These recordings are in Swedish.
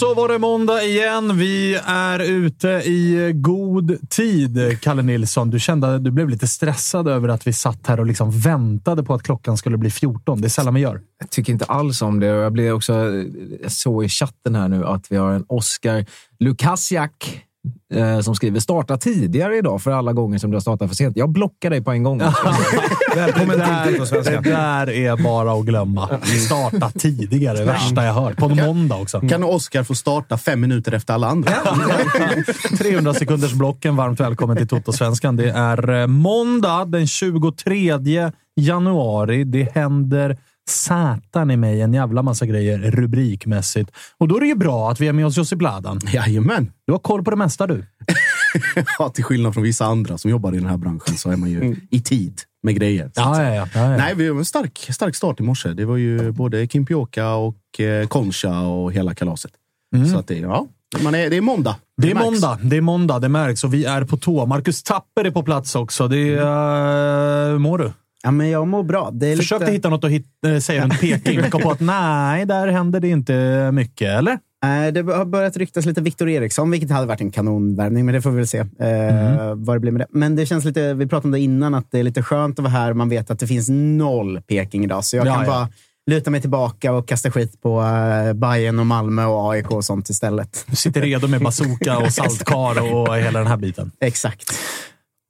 Så var det måndag igen. Vi är ute i god tid. Kalle Nilsson, du kände du blev lite stressad över att vi satt här och liksom väntade på att klockan skulle bli 14. Det är sällan vi gör. Jag tycker inte alls om det. Jag, blev också, eh, jag såg i chatten här nu att vi har en Oscar Lukasiak eh, som skriver “Starta tidigare idag för alla gånger som du har startat för sent”. Jag blockar dig på en gång. Välkommen till Det Svenska. där är bara att glömma. Starta tidigare. Värsta jag hört. På en måndag också. Kan Oskar få starta fem minuter efter alla andra? 300 sekunders blocken. Varmt välkommen till Toto-svenskan. Det är eh, måndag den 23 januari. Det händer satan i mig en jävla massa grejer rubrikmässigt. Och då är det ju bra att vi är med oss Josip Ladan. Jajamän! Du har koll på det mesta du. Ja, till skillnad från vissa andra som jobbar i den här branschen så är man ju i tid med grejer. Ja, ja, ja. ja. Nej, vi har en stark, stark start i morse. Det var ju både Kim Pioka och eh, Concha och hela kalaset. Så att det, ja, man är, det är måndag. Det är märks. måndag, det är måndag, det märks och vi är på tå. Marcus Tapper är på plats också. Det är, uh, hur mår du? Ja, men jag mår bra. Det Försökte lite... hitta något att hit, eh, säga runt Peking, men kom på att nej, där händer det inte mycket, eller? Nej, det har börjat ryktas lite Viktor Eriksson, vilket hade varit en kanonvärvning, men det får vi väl se eh, Mhm. vad det blir med det. Men det känns lite, vi pratade om det innan, att det är lite skönt att vara här. Man vet att det finns noll Peking idag, så jag Ja, kan ja. bara luta mig tillbaka och kasta skit på uh, Bayern och Malmö och AIK och sånt istället. Du sitter redo med bazooka och saltkar och hela den här biten. Exakt.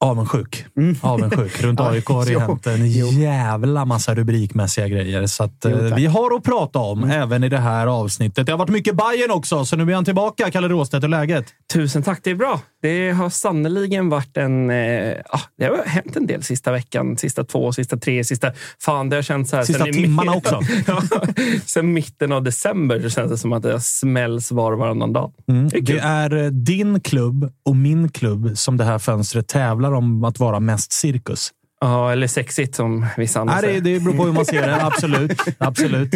Avundsjuk. Avundsjuk. Runt AIK har det hänt en jävla massa rubrikmässiga grejer. Så att, Jo, eh, vi har att prata om även i det här avsnittet. Det har varit mycket Bayern också, så nu är han tillbaka. Kalle Råstedt, hur läget? Tusen tack, det är bra. Det har sannoliken varit en... Eh, ah, det har hänt en del sista veckan, sista två, sista tre, sista... Fan, det har känts så här... Sista timmarna också. ja, sen mitten av december så känns det som att det smälls var och varannan dag. Det är. Det är eh, din klubb och min klubb som det här fönstret tävlar om att vara mest cirkus. Ja, eller sexigt som vissa andra Nej, det, säger. det beror på hur man ser det. Absolut. absolut.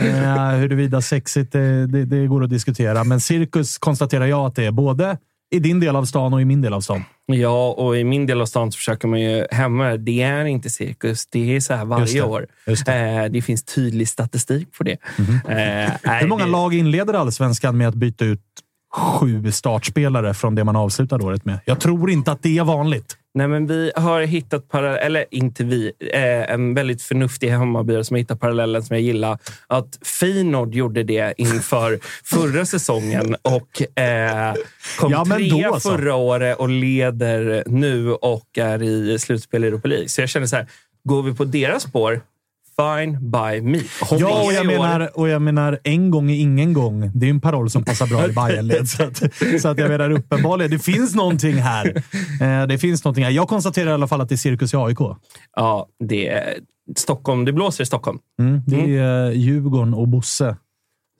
Eh, huruvida sexigt, det, det, det går att diskutera. Men cirkus konstaterar jag att det är både i din del av stan och i min del av stan. Ja, och i min del av stan så försöker man ju hemma. Det är inte cirkus. Det är så här Just varje det, år. just det. Eh, det finns tydlig statistik på det. Eh, nej, Hur många lag inleder allsvenskan med att byta ut sju startspelare från det man avslutade året med. Jag tror inte att det är vanligt. Nej, men vi har hittat parallell, eller inte vi, eh, en väldigt förnuftig Hammarbyare som har hittat parallellen som jag gillar. Att Feyenoord gjorde det inför förra säsongen och eh, kom Ja, trea då så. förra året och leder nu och är i slutspel i Europa League. Så jag känner så här, går vi på deras spår, fine by me. Ja, och jag, menar, och jag menar en gång är ingen gång. Det är en paroll som passar bra i Bayernled. Så att, så att jag menar uppenbarligen, det finns någonting här. Eh, det finns någonting här. Jag konstaterar i alla fall att det är cirkus i AIK. Ja, det är Stockholm. Det blåser i Stockholm. Mm, det är eh, Djurgården och Bosse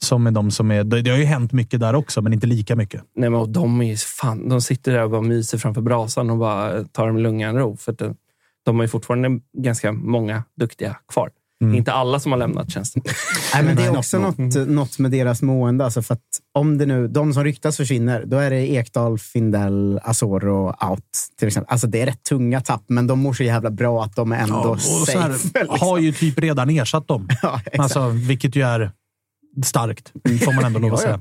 som är de som är... Det, har ju hänt mycket där också, men inte lika mycket. Nej, men och de, är fan, de sitter där och bara myser framför brasan och bara tar dem lugn ro. För att de, de har ju fortfarande ganska många duktiga kvar. Inte alla som har lämnat tjänsten. Nej, men det är också något, något med deras mående. Alltså för att om det nu, de som ryktas försvinner, då är det Ekdal, Findell, Asoro out. Till exempel. Alltså det är rätt tunga tapp, men de mår så jävla bra att de är ändå och så safe. här, liksom. har ju typ redan ersatt dem. Ja, exakt. Alltså, vilket ju är starkt, får man ändå lov att Ja, säga.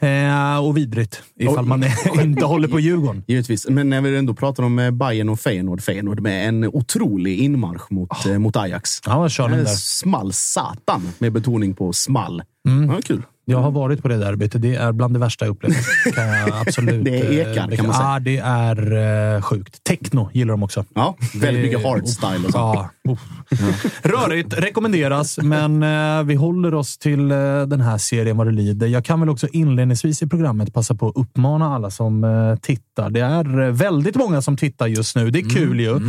Eh, och vidrigt, ifall man inte håller på Djurgården. Givetvis. Men när vi ändå pratar om eh, Bayern och Feyenoord. Feyenoord med en otrolig inmarsch mot, eh, mot Ajax. Ja, kör ni Eh, där? Small satan, med betoning på small. Mm. Ja, kul. Jag har varit på det derbyt. Det är bland det värsta jag upplevt. Absolut, Det är ekar, kan man säga. Ja, det är sjukt. Techno gillar de också. Ja, väldigt mycket hardstyle och så. Ja. Rörigt, rekommenderas, men vi håller oss till den här serien vad det lider. Jag kan väl också inledningsvis i programmet passa på att uppmana alla som eh, tittar. Det är eh, väldigt många som tittar just nu. Det är kul ju.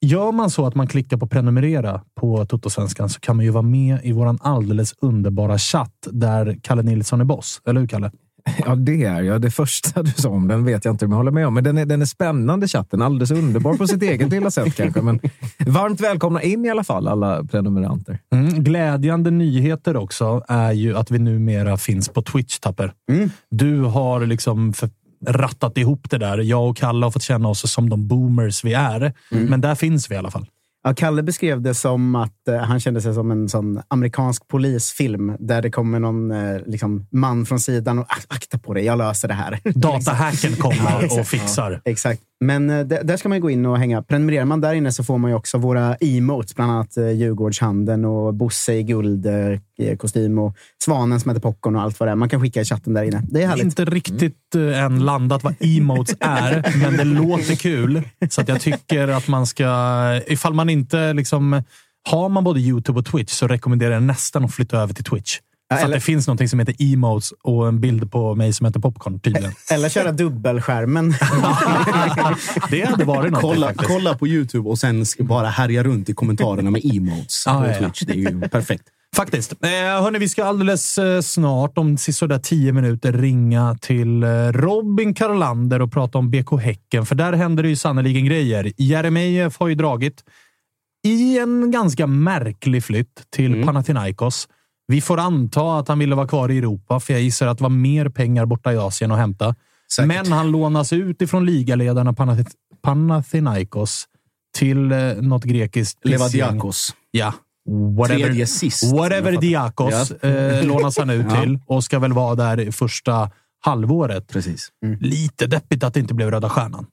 Gör man så att man klickar på prenumerera på Totosvenskan så kan man ju vara med i våran alldeles underbara chatt där Kalle Nilsson är boss. Eller hur, Kalle? Ja, det är jag. Det första du sa om den vet jag inte om jag håller med om. Men den är, den är spännande, chatten. Alldeles underbar på sitt eget lilla sätt kanske. Men varmt välkomna in i alla fall, alla prenumeranter. Mm. Glädjande nyheter också är ju att vi numera finns på Twitch, Tapper. Du har liksom för, rattat ihop det där. Jag och Kalle har fått känna oss som de boomers vi är. Men där finns vi i alla fall. Ja, Kalle beskrev det som att eh, han kände sig som en sån amerikansk polisfilm där det kommer någon eh, liksom, man från sidan och "Ak- akta på dig, jag löser det här. Datahacken Ja, kommer och fixar. Exakt. Men eh, där ska man gå in och hänga. Prenumererar man där inne så får man också våra emotes, bland annat eh, Djurgårdshandeln och Bosse i guldkostym och Svanen som heter Popcorn och allt vad det är. Man kan skicka i chatten där inne. Det är härligt. Inte riktigt eh, än landat vad emotes är, men det låter kul. Så jag tycker att man ska... Ifall man inte liksom... Har man både YouTube och Twitch så rekommenderar jag nästan att flytta över till Twitch. Ja, För att eller- det finns något som heter emotes och en bild på mig som heter popcorn tydligen. Eller köra dubbelskärmen. Det hade varit något Kolla, kolla på YouTube och sen bara härja runt i kommentarerna med emotes Ah, på ja. Twitch. Det är ju perfekt. Faktiskt. Eh, hörni, vi ska alldeles eh, snart, om sådär tio minuter, ringa till eh, Robin Karlander och prata om BK Häcken. För där händer det ju sannoliken grejer. Jeremejeff har ju dragit i en ganska märklig flytt till Panathinaikos. Vi får anta att han ville vara kvar i Europa, för jag gissar att det var mer pengar borta i Asien att hämta. Säkert. Men han lånas ut ifrån ligaledarna Panath- Panathinaikos till eh, något grekiskt. Levadiakos. Ja. Whatever, Tredje sist. whatever. Diakos eh, lånas han ut Ja. till och ska väl vara där första halvåret. Precis. Lite deppigt att det inte blev Röda Stjärnan.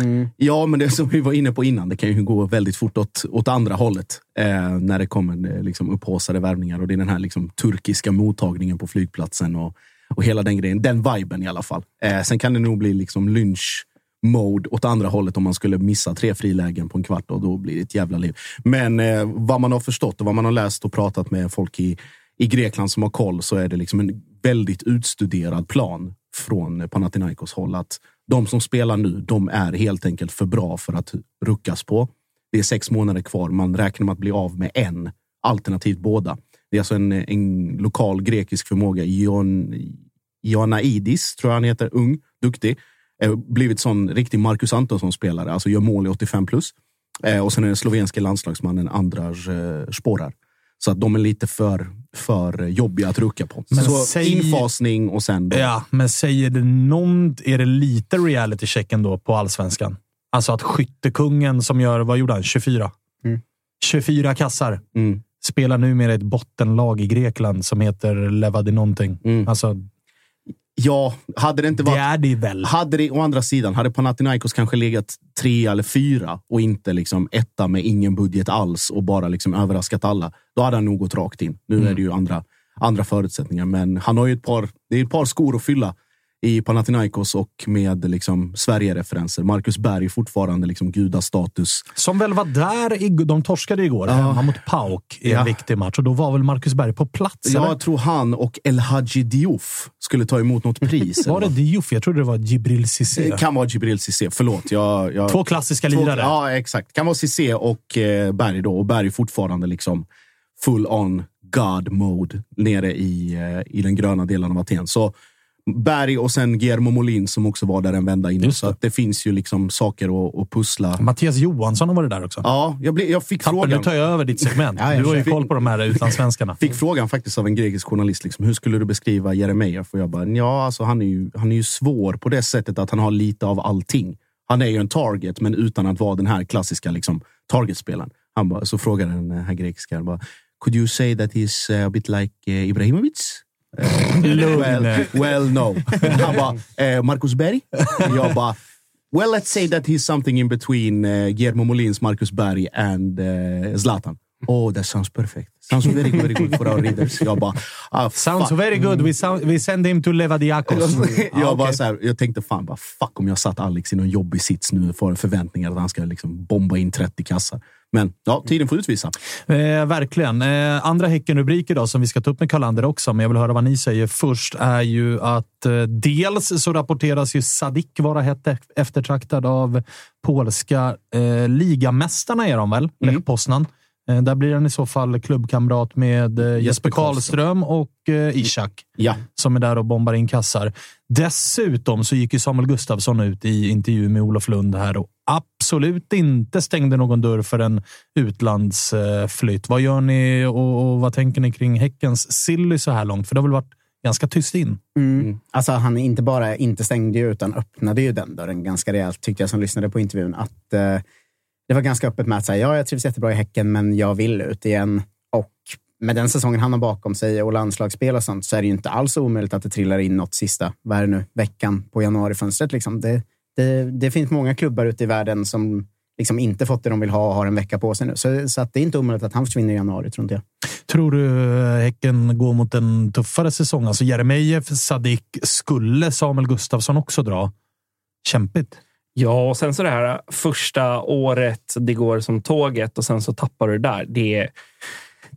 Mm. Ja, men det som vi var inne på innan, det kan ju gå väldigt fort åt, åt andra hållet. Eh, när det kommer eh, liksom, upphaussade värvningar och det är den här liksom, turkiska mottagningen på flygplatsen och, och hela den grejen. Den viben i alla fall. Eh, sen kan det nog bli liksom lynch mode åt andra hållet om man skulle missa tre frilägen på en kvart och då blir det ett jävla liv. Men eh, vad man har förstått och vad man har läst och pratat med folk i, i Grekland som har koll så är det liksom en väldigt utstuderad plan från Panathinaikos håll att de som spelar nu, de är helt enkelt för bra för att ruckas på. Det är sex månader kvar. Man räknar med att bli av med en, alternativt båda. Det är alltså en, en lokal grekisk förmåga. Ion, Ioanaidis, tror jag han heter. Ung, duktig. Eh, blivit sån riktig Marcus Antonsson-spelare. Alltså gör mål i 85 plus. Eh, och sen är det slovenske landslagsmannen Andras eh, Sporar. Så att de är lite för, för jobbiga att rucka på. Men så säg- infasning och sen... Då. Ja, men säger det någon... Är det lite reality check ändå på allsvenskan? Alltså att skyttekungen som gör, vad gjorde han? 24? 24 kassar. Mm. Spelar numera ett bottenlag i Grekland som heter Levadi någonting. Mm. Alltså, Ja, hade det inte Det varit... är det väl? Hade det å andra sidan, hade Panathinaikos kanske legat tre eller fyra och inte liksom etta med ingen budget alls och bara liksom överraskat alla, då hade han nog gått rakt in. Nu är det ju andra, andra förutsättningar, men han har ju ett par, det är ett par skor att fylla i Panathinaikos och med liksom Sverige-referenser. Marcus Berg fortfarande liksom gudastatus. Som väl var där. I, de torskade igår hemma mot Pauk i en Ja. viktig match och då var väl Marcus Berg på plats? eller? Jag tror han och El Hadji Diouf skulle ta emot något pris. Var det eller Diouf? Jag trodde det var Jibril Cissé. Det kan vara Jibril Cissé. Förlåt. Jag, jag, Två klassiska Två- lirare. Ja, exakt. Kan vara Cissé och eh, Berg då. Och Berg fortfarande liksom full on God mode nere i, eh, i den gröna delen av Aten. Så Berg och sen Guillermo Molin som också var där en vända innan. Så det. att det finns ju liksom saker att, att pussla. Mattias Johansson har varit där också. Ja, jag, blev, jag fick Tappen, nu frågan. tar jag över ditt segment. Ja, du har ju kör. koll på de här utlandssvenskarna. Fick frågan faktiskt av en grekisk journalist. Liksom, hur skulle du beskriva Jeremejeff? Och jag bara, ja, alltså, han, är ju, han är ju svår på det sättet att han har lite av allting. Han är ju en target, men utan att vara den här klassiska liksom, targetspelaren. Han bara, så frågar den här grekiska, bara, could you say that he's uh, a bit like uh, Ibrahimovic? Eh, well, well, no. Han bara, eh, Marcus Berg? Jag bara, well, let's say that he's something in between uh, Guillermo Molins Marcus Berg and uh, Zlatan. Oh, that sounds perfect. Sounds very, very good for our readers. Jag bara, ah, Sounds fuck. very good. We, sound, we send him to Levadiakos. jag, bara så här, jag tänkte fan, bara, fuck om jag satt Alex i någon jobbig sits nu för förväntningar att han ska liksom bomba in 30 kassar. Men ja, tiden får utvisa. Eh, verkligen. Eh, andra Häcken-rubriker då, som vi ska ta upp med Karlander också, men jag vill höra vad ni säger först, är ju att eh, dels så rapporteras ju Sadik vara hett e- eftertraktad av polska eh, ligamästarna, är de väl? Lech Poznan. Eh, där blir han i så fall klubbkamrat med eh, Jesper Karlström och eh, Ishak Ja, som är där och bombar in kassar. Dessutom så gick ju Samuel Gustafsson ut i intervju med Olof Lund här och absolut inte stängde någon dörr för en utlandsflytt. Vad gör ni och, och vad tänker ni kring Häckens silly så här långt? För det har väl varit ganska tyst in. Mm. Alltså, han inte bara inte stängde ju, utan öppnade ju den dörren ganska rejält, tyckte jag som lyssnade på intervjun. Att, eh, det var ganska öppet med att säga ja, jag trivs jättebra i Häcken, men jag vill ut igen. Och med den säsongen han har bakom sig och landslagsspel och sånt så är det ju inte alls omöjligt att det trillar in något sista, vad är det nu, veckan på januarifönstret. Liksom. Det, det, det finns många klubbar ute i världen som liksom inte fått det de vill ha och har en vecka på sig nu. Så, så att det är inte omöjligt att han försvinner i januari, tror inte jag. Tror du eh, Häcken går mot en tuffare säsong? Alltså Jeremejeff, Sadik, skulle Samuel Gustafsson också dra? Kämpigt. Ja, och sen så det här första året, det går som tåget och sen så tappar du det där. Det,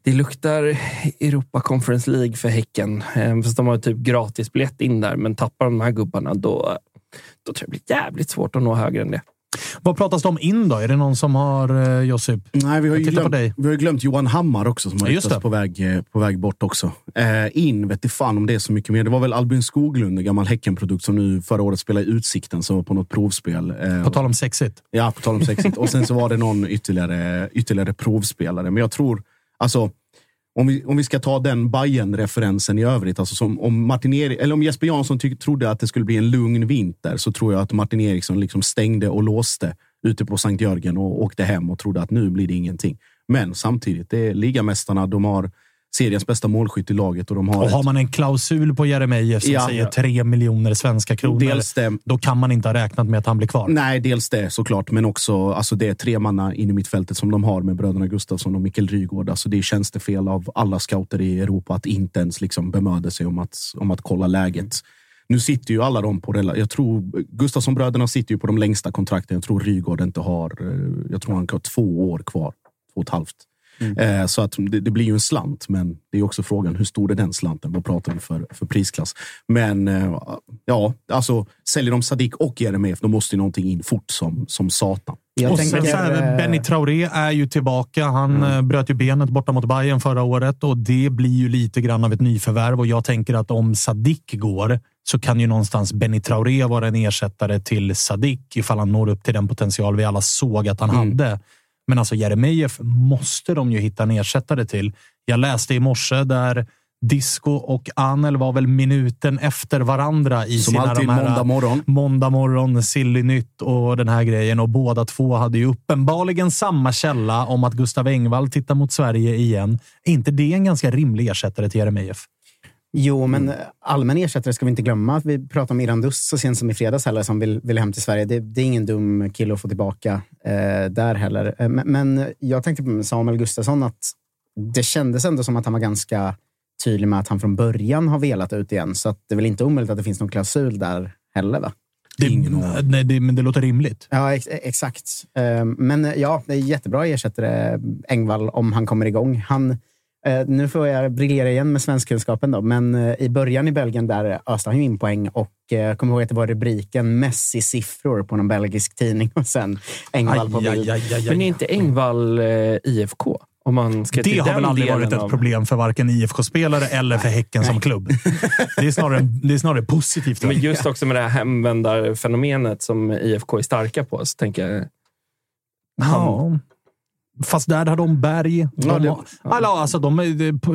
det luktar Europa Conference League för Häcken. Ehm, fast de har typ gratisbiljett in där, men tappar de här gubbarna då, då tror jag det blir jävligt svårt att nå högre än det. Vad pratas det om in då? Är det någon som har eh, Josip? Nej, vi har, ju glömt, vi har glömt Johan Hammar också som har Ja, det. på väg, eh, på väg bort också. Eh, in vet fan om det är så mycket mer. Det var väl Albin Skoglund, en gammal Häckenprodukt som nu förra året spelade i Utsikten, som var på något provspel. Eh, På tal om sexigt. Ja, på tal om sexigt. Och sen så var det någon ytterligare, ytterligare provspelare. Men jag tror, alltså, om vi, om vi ska ta den bayern referensen i övrigt. Alltså som, om, Martin Eri- eller om Jesper Jansson tyck, trodde att det skulle bli en lugn vinter så tror jag att Martin Eriksson liksom stängde och låste ute på Sankt Jörgen och åkte hem och trodde att nu blir det ingenting. Men samtidigt, det är ligamästarna. De har seriens bästa målskytt i laget och de har, Och har ett- man en klausul på Jeremejeff som Ja. säger tre miljoner svenska kronor, dels det, då kan man inte ha räknat med att han blir kvar. Nej, dels det såklart, men också alltså det är tre manna in i mittfältet som de har med bröderna Gustafsson och Mikkel Rygård. Alltså det är tjänstefel av alla scouter i Europa att inte ens liksom bemöda sig om att, om att kolla läget. Nu sitter ju alla de på... Jag tror Gustafsson-bröderna sitter ju på de längsta kontrakten. Jag tror Rygård inte har... eh, Jag tror han har två år kvar. Två och ett halvt. Eh, Så att det, det blir ju en slant, men det är också frågan hur stor är den slanten? Vad pratar vi för, för prisklass? Men eh, ja, alltså säljer de Sadik och Jeremejeff, då måste ju någonting in fort som, som satan. Jag och sen tänker, så här, Benny Traoré är ju tillbaka. Han eh, bröt ju benet borta mot Bayern förra året och det blir ju lite grann av ett nyförvärv. Och jag tänker att om Sadik går så kan ju någonstans Benny Traoré vara en ersättare till Sadik ifall han når upp till den potential vi alla såg att han hade. Men alltså Jeremejeff måste de ju hitta en ersättare till. Jag läste i morse där Disco och Anel var väl minuten efter varandra i Som sina alltid här, måndag morgon. Måndag morgon, Silly-nytt och den här grejen. Och båda två hade ju uppenbarligen samma källa om att Gustav Engvall tittar mot Sverige igen. Är inte det en ganska rimlig ersättare till Jeremejeff? Jo, men allmän ersättare ska vi inte glömma. att Vi pratade om Irandus så sent som i fredags heller, som vill, vill hem till Sverige. Det, det är ingen dum kille att få tillbaka eh, där heller. Eh, Men, men jag tänkte på Samuel Gustafsson att det kändes ändå som att han var ganska tydlig med att han från början har velat ut igen. Så att det är väl inte omöjligt att det finns någon klausul där heller, va? Det, Ingen aning. nej, det, men det låter rimligt. Ja, ex exakt. Eh, Men eh, ja, det är jättebra ersättare, Engvall, om han kommer igång. Han, eh, nu får jag briljera igen med svenskkunskapen, då, men eh, i början i Belgien där öste han ju in poäng och eh, kom ihåg att det var rubriken Messi-siffror på någon belgisk tidning och sen Engvall på bild. aj, aj, aj, Men är inte Engvall eh, IFK? Om man ska Det har väl aldrig varit ett av- problem för varken IFK-spelare eller för Häcken som klubb. Det är snarare, det är snarare positivt. Men just också med det här hemvändarfenomenet som IFK är starka på, så tänker jag... Ja. Fast där har de Berg. De Ja, det- Alla, alltså, de,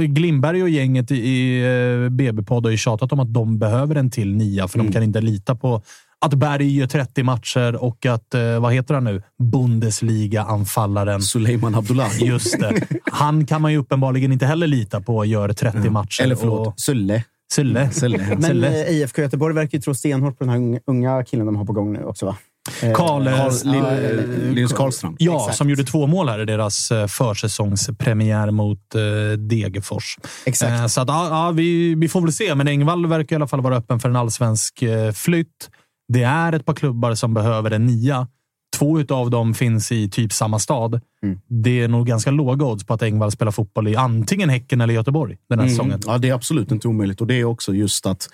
Glimberg och gänget i, eh, BB-podd har ju tjatat om att de behöver en till nia, för de kan inte lita på att Berg gör 30 matcher och att, eh, vad heter han nu, Bundesliga-anfallaren. Suleiman Abdullahi. Just det. Han kan man ju uppenbarligen inte heller lita på gör 30 matcher. Eller förlåt, Och, Sulle. Sulle. Sulle. Men Sulle. eh, IFK Göteborg verkar ju tro stenhårt på den här unga killen de har på gång nu också, va? Eh, Karl, eh, eh, Linus Karlström. Ja, Exakt. som gjorde två mål här i deras försäsongspremiär mot Degerfors. Exakt. Så att, ja, vi, vi får väl se, men Engvall verkar i alla fall vara öppen för en allsvensk flytt. Det är ett par klubbar som behöver en nia. Två av dem finns i typ samma stad. Mm. Det är nog ganska låga odds på att Engvall spelar fotboll i antingen Häcken eller Göteborg den här säsongen. Mm. Ja, det är absolut inte omöjligt. Och det är också just att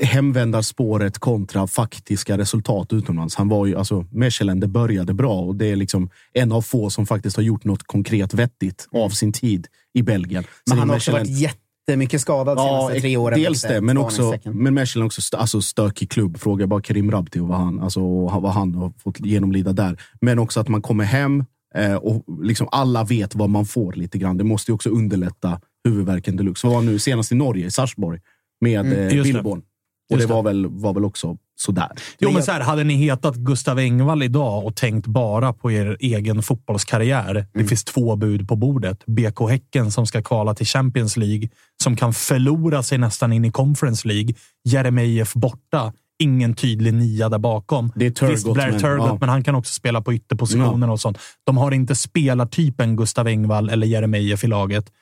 hemvändarspåret kontra faktiska resultat utomlands. Han var ju, alltså, Mechelen, det började bra och det är liksom en av få som faktiskt har gjort något konkret vettigt av sin tid i Belgien. Men Sen han har också Mechelen- varit jättemycket skadad de senaste tre åren. dels det, men också, men Mechelen är också st- alltså stökig klubb. Fråga bara Karim Rabti och vad han, alltså, och vad han har fått genomlida där. Men också att man kommer hem eh, och liksom alla vet vad man får lite grann. Det måste ju också underlätta huvudvärken deluxe. Vad var nu senast i Norge, i Sarpsborg, med Mm, eh. Billborn. Och det det. var väl, var väl också sådär. Jo, men så här, hade ni hetat Gustav Engvall idag och tänkt bara på er egen fotbollskarriär. Det Mm. finns två bud på bordet. BK Häcken som ska kvala till Champions League, som kan förlora sig nästan in i Conference League. Jeremejeff borta. Ingen tydlig nia där bakom. Det är Turgott, Visst, Blair men- Turgott, ja. men han kan också spela på ytterpositionen och sånt. De har inte spelartypen Gustav Engvall eller Jeremejeff i laget.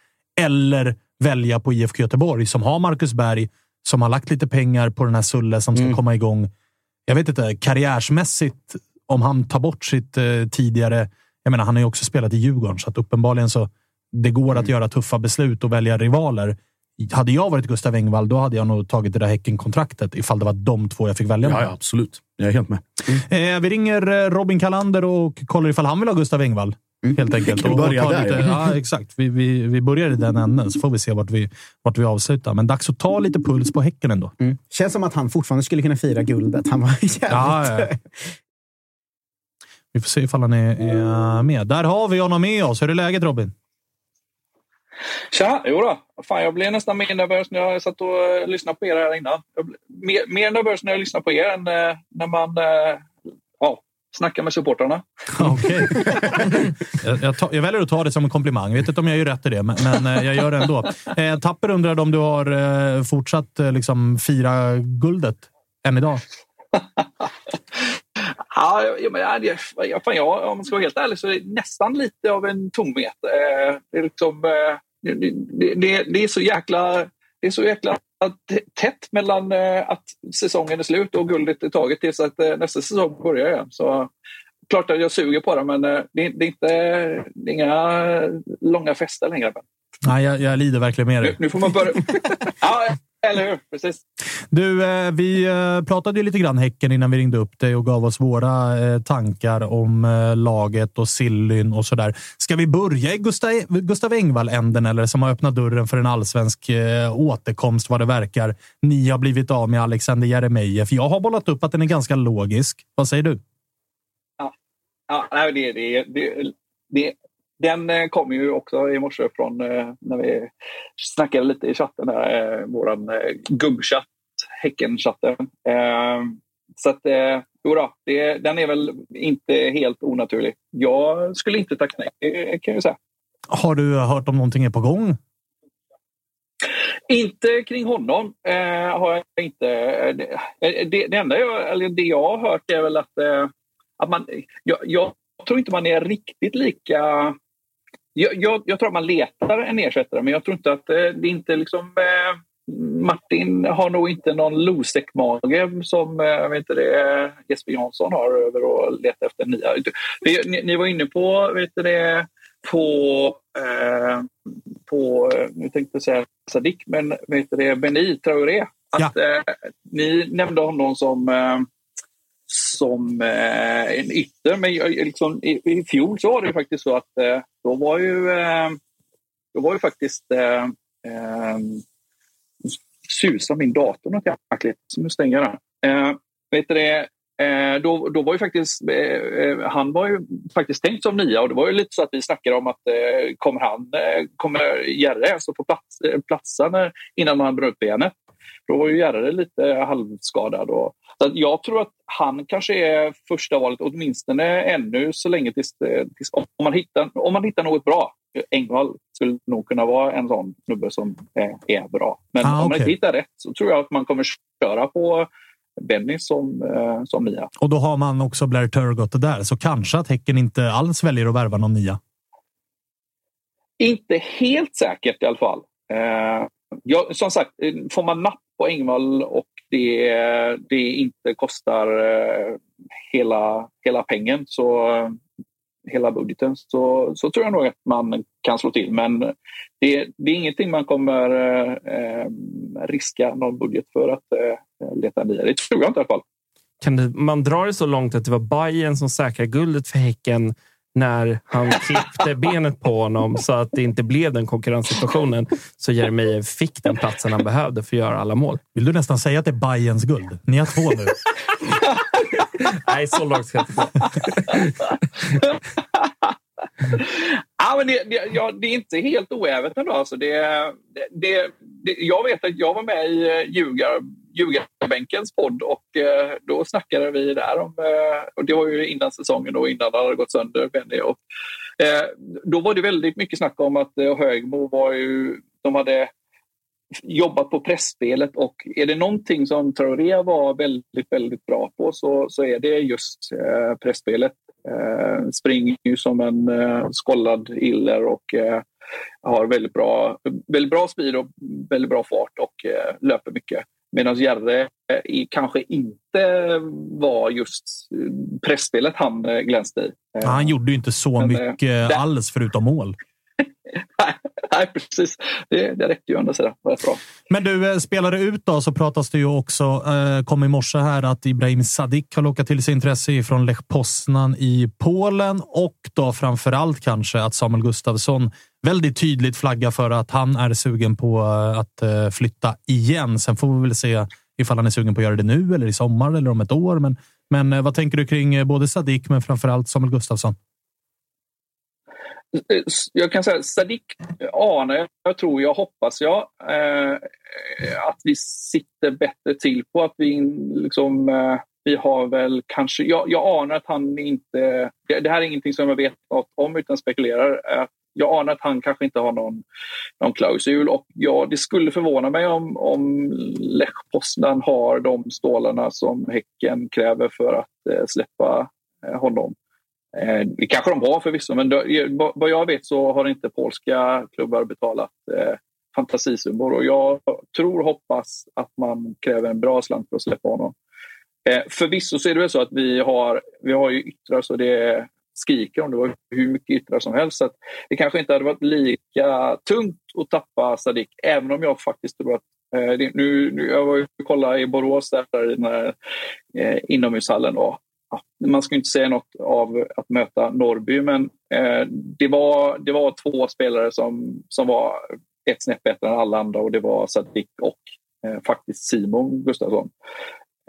Eller välja på IFK Göteborg som har Marcus Berg, som har lagt lite pengar på den här Sulle som ska Mm. komma igång. Jag vet inte, karriärsmässigt, om han tar bort sitt eh, tidigare... Jag menar, han har ju också spelat i Djurgården, så att uppenbarligen så det går Mm. att göra tuffa beslut och välja rivaler. Hade jag varit Gustav Engvall, då hade jag nog tagit det där Häcken-kontraktet ifall det var de två jag fick välja Ja, ja, absolut. Jag är helt med. Eh, vi ringer eh, Robin Kalander och kollar ifall han vill ha Gustav Engvall. Helt enkelt. Kan vi Och- och börja där, lite, ja. exakt. Vi, vi, vi börjar i den änden, så får vi se vart vi, vart vi avslutar. Men dags att ta lite puls på Häcken ändå. Mm. Känns som att han fortfarande skulle kunna fira guldet. Han var jävligt... Ja, ja. Vi får se ifall han är, är med. Där har vi honom med oss. Hur är läget Robin? Tja, jo då. Fan, jag blev nästan mer nervös när jag satt och eh, lyssnade på er här innan. Jag blev mer, mer nervös när jag lyssnar på er än eh, när man eh, ja, snackar med supportrarna. Okej. jag, jag, jag väljer att ta det som en komplimang. Jag vet inte om jag gör rätt i det, men, men eh, jag gör det ändå. Eh, Tapper undrade om du har eh, fortsatt eh, liksom, fira guldet än idag? Ja, men, ja, det, ja, fan, ja, om man ska vara helt ärlig så är det nästan lite av en tomhet. Eh, det, är liksom, eh, det, det, det är så jäkla, det är så jäkla tätt mellan eh, att säsongen är slut och guldet är taget tills att eh, nästa säsong börjar igen. Så klart att jag suger på det, men eh, det, är inte, det är inga långa fester längre. Nej, jag, jag lider verkligen med Nu, dig. nu får man börja... ja, eller hur? Precis. Du, eh, vi eh, pratade ju lite grann Häcken innan vi ringde upp dig och gav oss våra eh, tankar om laget och Sillyn och sådär. Ska vi börja i Gustav, Gustav Engvall-änden eller som har öppnat dörren för en allsvensk återkomst vad det verkar? Ni har blivit av med Alexander Jeremejeff. Jag har bollat upp att den är ganska logisk. Vad säger du? Ja, nej, det, det, det, det, den eh, kom ju också i morse från eh, när vi snackade lite i chatten, där, eh, eh, gubbchatt, Häcken-chatten. Så att, eh, jo då, det, den är väl inte helt onaturlig. Jag skulle inte tacka nej, kan jag säga. Har du hört om någonting är på gång? Inte kring honom eh, har jag inte. Det, det, det enda jag, eller det jag har hört är väl att, eh, att man... Jag, jag, tror inte man är riktigt lika... Jag, jag, jag, tror att man letar en ersättare, men jag tror inte att eh, det inte liksom... Eh, Martin har nog inte någon Losec-mage som äh, vet det, Jesper Jansson har över att leta efter nya. Ni, ni var inne på vet det, på, eh, på nu tänkte jag säga Sadik, men vet det, Beni Traoré. Att, ja. eh, ni nämnde honom som, eh, som eh, en ytter, men liksom, i, i fjol så var det faktiskt så att eh, då var ju, eh, då var ju faktiskt eh, eh, susar min dator något jäkligt, så nu stänger jag den. Eh, vet det, Eh, då, då var ju faktiskt, eh, eh han var ju faktiskt tänkt som nia och det var ju lite så att vi snackade om att eh, kommer han, eh, kommer Jerre alltså få plats, eh, platsa när, innan han bröt benet? Då var ju Järre lite halvskadad. Och, så jag tror att han kanske är första valet, åtminstone ännu så länge tills, tills om, man hittar, om man hittar något bra. Engvall skulle nog kunna vara en sån snubbe som är, är bra. Men ah, om man inte hittar rätt så tror jag att man kommer köra på Benny som, eh, som nia. Och då har man också Blair Turgott där, så kanske att Häcken inte alls väljer att värva någon nia? Inte helt säkert i alla fall. Eh, ja, som sagt, eh, får man napp på Engvall och det, det inte kostar eh, hela, hela pengen så eh, hela budgeten så, så tror jag nog att man kan slå till. Men det, det är ingenting man kommer eh, riska någon budget för att eh, leta nya. Det tror jag inte i alla fall. Kan det, man dra det så långt att det var Bayern som säkrade guldet för Häcken när han klippte benet på honom så att det inte blev den konkurrenssituationen. Så Jeremejeff fick den platsen han behövde för att göra alla mål. Vill du nästan säga att det är Bayerns guld? Ni har två nu. Nej, så långt ska jag inte ja, men det, det, ja, det är inte helt oävet ändå. Alltså det, det, det, jag vet att jag var med i eh, Ljugar, Ljugarbänkens podd och eh, då snackade vi där om, eh, och det var ju innan säsongen och innan det hade gått sönder, Benny. Och, eh, då var det väldigt mycket snack om att eh, Högmo var ju, de hade jobbat på pressspelet och är det någonting som Traoré var väldigt, väldigt bra på så, så är det just eh, pressspelet. Eh, springer ju som en eh, skollad iller och eh, har väldigt bra, väldigt bra speed och väldigt bra fart och eh, löper mycket. Medan Järre eh, kanske inte var just pressspelet han eh, glänste i. Han gjorde ju inte så Men, mycket alls förutom mål. Nej, precis. Det, det räckte ju ändå sådär. Det bra. Men du, eh, spelade ut då så pratas det ju också, eh, kom i morse här, att Ibrahim Sadik har lockat till sig intresse från Lech Poznan i Polen och då framför allt kanske att Samuel Gustafsson väldigt tydligt flaggar för att han är sugen på eh, att eh, flytta igen. Sen får vi väl se ifall han är sugen på att göra det nu eller i sommar eller om ett år. Men, men eh, vad tänker du kring både Sadik men framför allt Samuel Gustafsson? Jag kan säga Sadik anar jag, tror jag, hoppas jag, eh, att vi sitter bättre till på. Att vi liksom, eh, vi har väl kanske, jag, jag anar att han inte, det, det, här är ingenting som jag vet något om utan spekulerar. Eh, jag anar att han kanske inte har någon, någon klausul och ja, det skulle förvåna mig om, om Lech Poznan har de stålarna som Häcken kräver för att eh, släppa eh, honom. Eh, det kanske de har förvisso, men vad jag vet så har inte polska klubbar betalat eh, fantasisummor och jag tror och hoppas att man kräver en bra slant för att släppa honom. Eh, förvisso så är det väl så att vi har, vi har ju yttrar så det skriker om det var hur mycket yttrar som helst. Så det kanske inte hade varit lika tungt att tappa Sadik, även om jag faktiskt tror att eh, det, nu, nu, jag var ju och kollade i Borås där i den här eh, inomhushallen man ska inte säga något av att möta Norrby, men eh, det, var, det var två spelare som, som var ett snäpp bättre än alla andra och det var Sadik och eh, faktiskt Simon Gustafsson.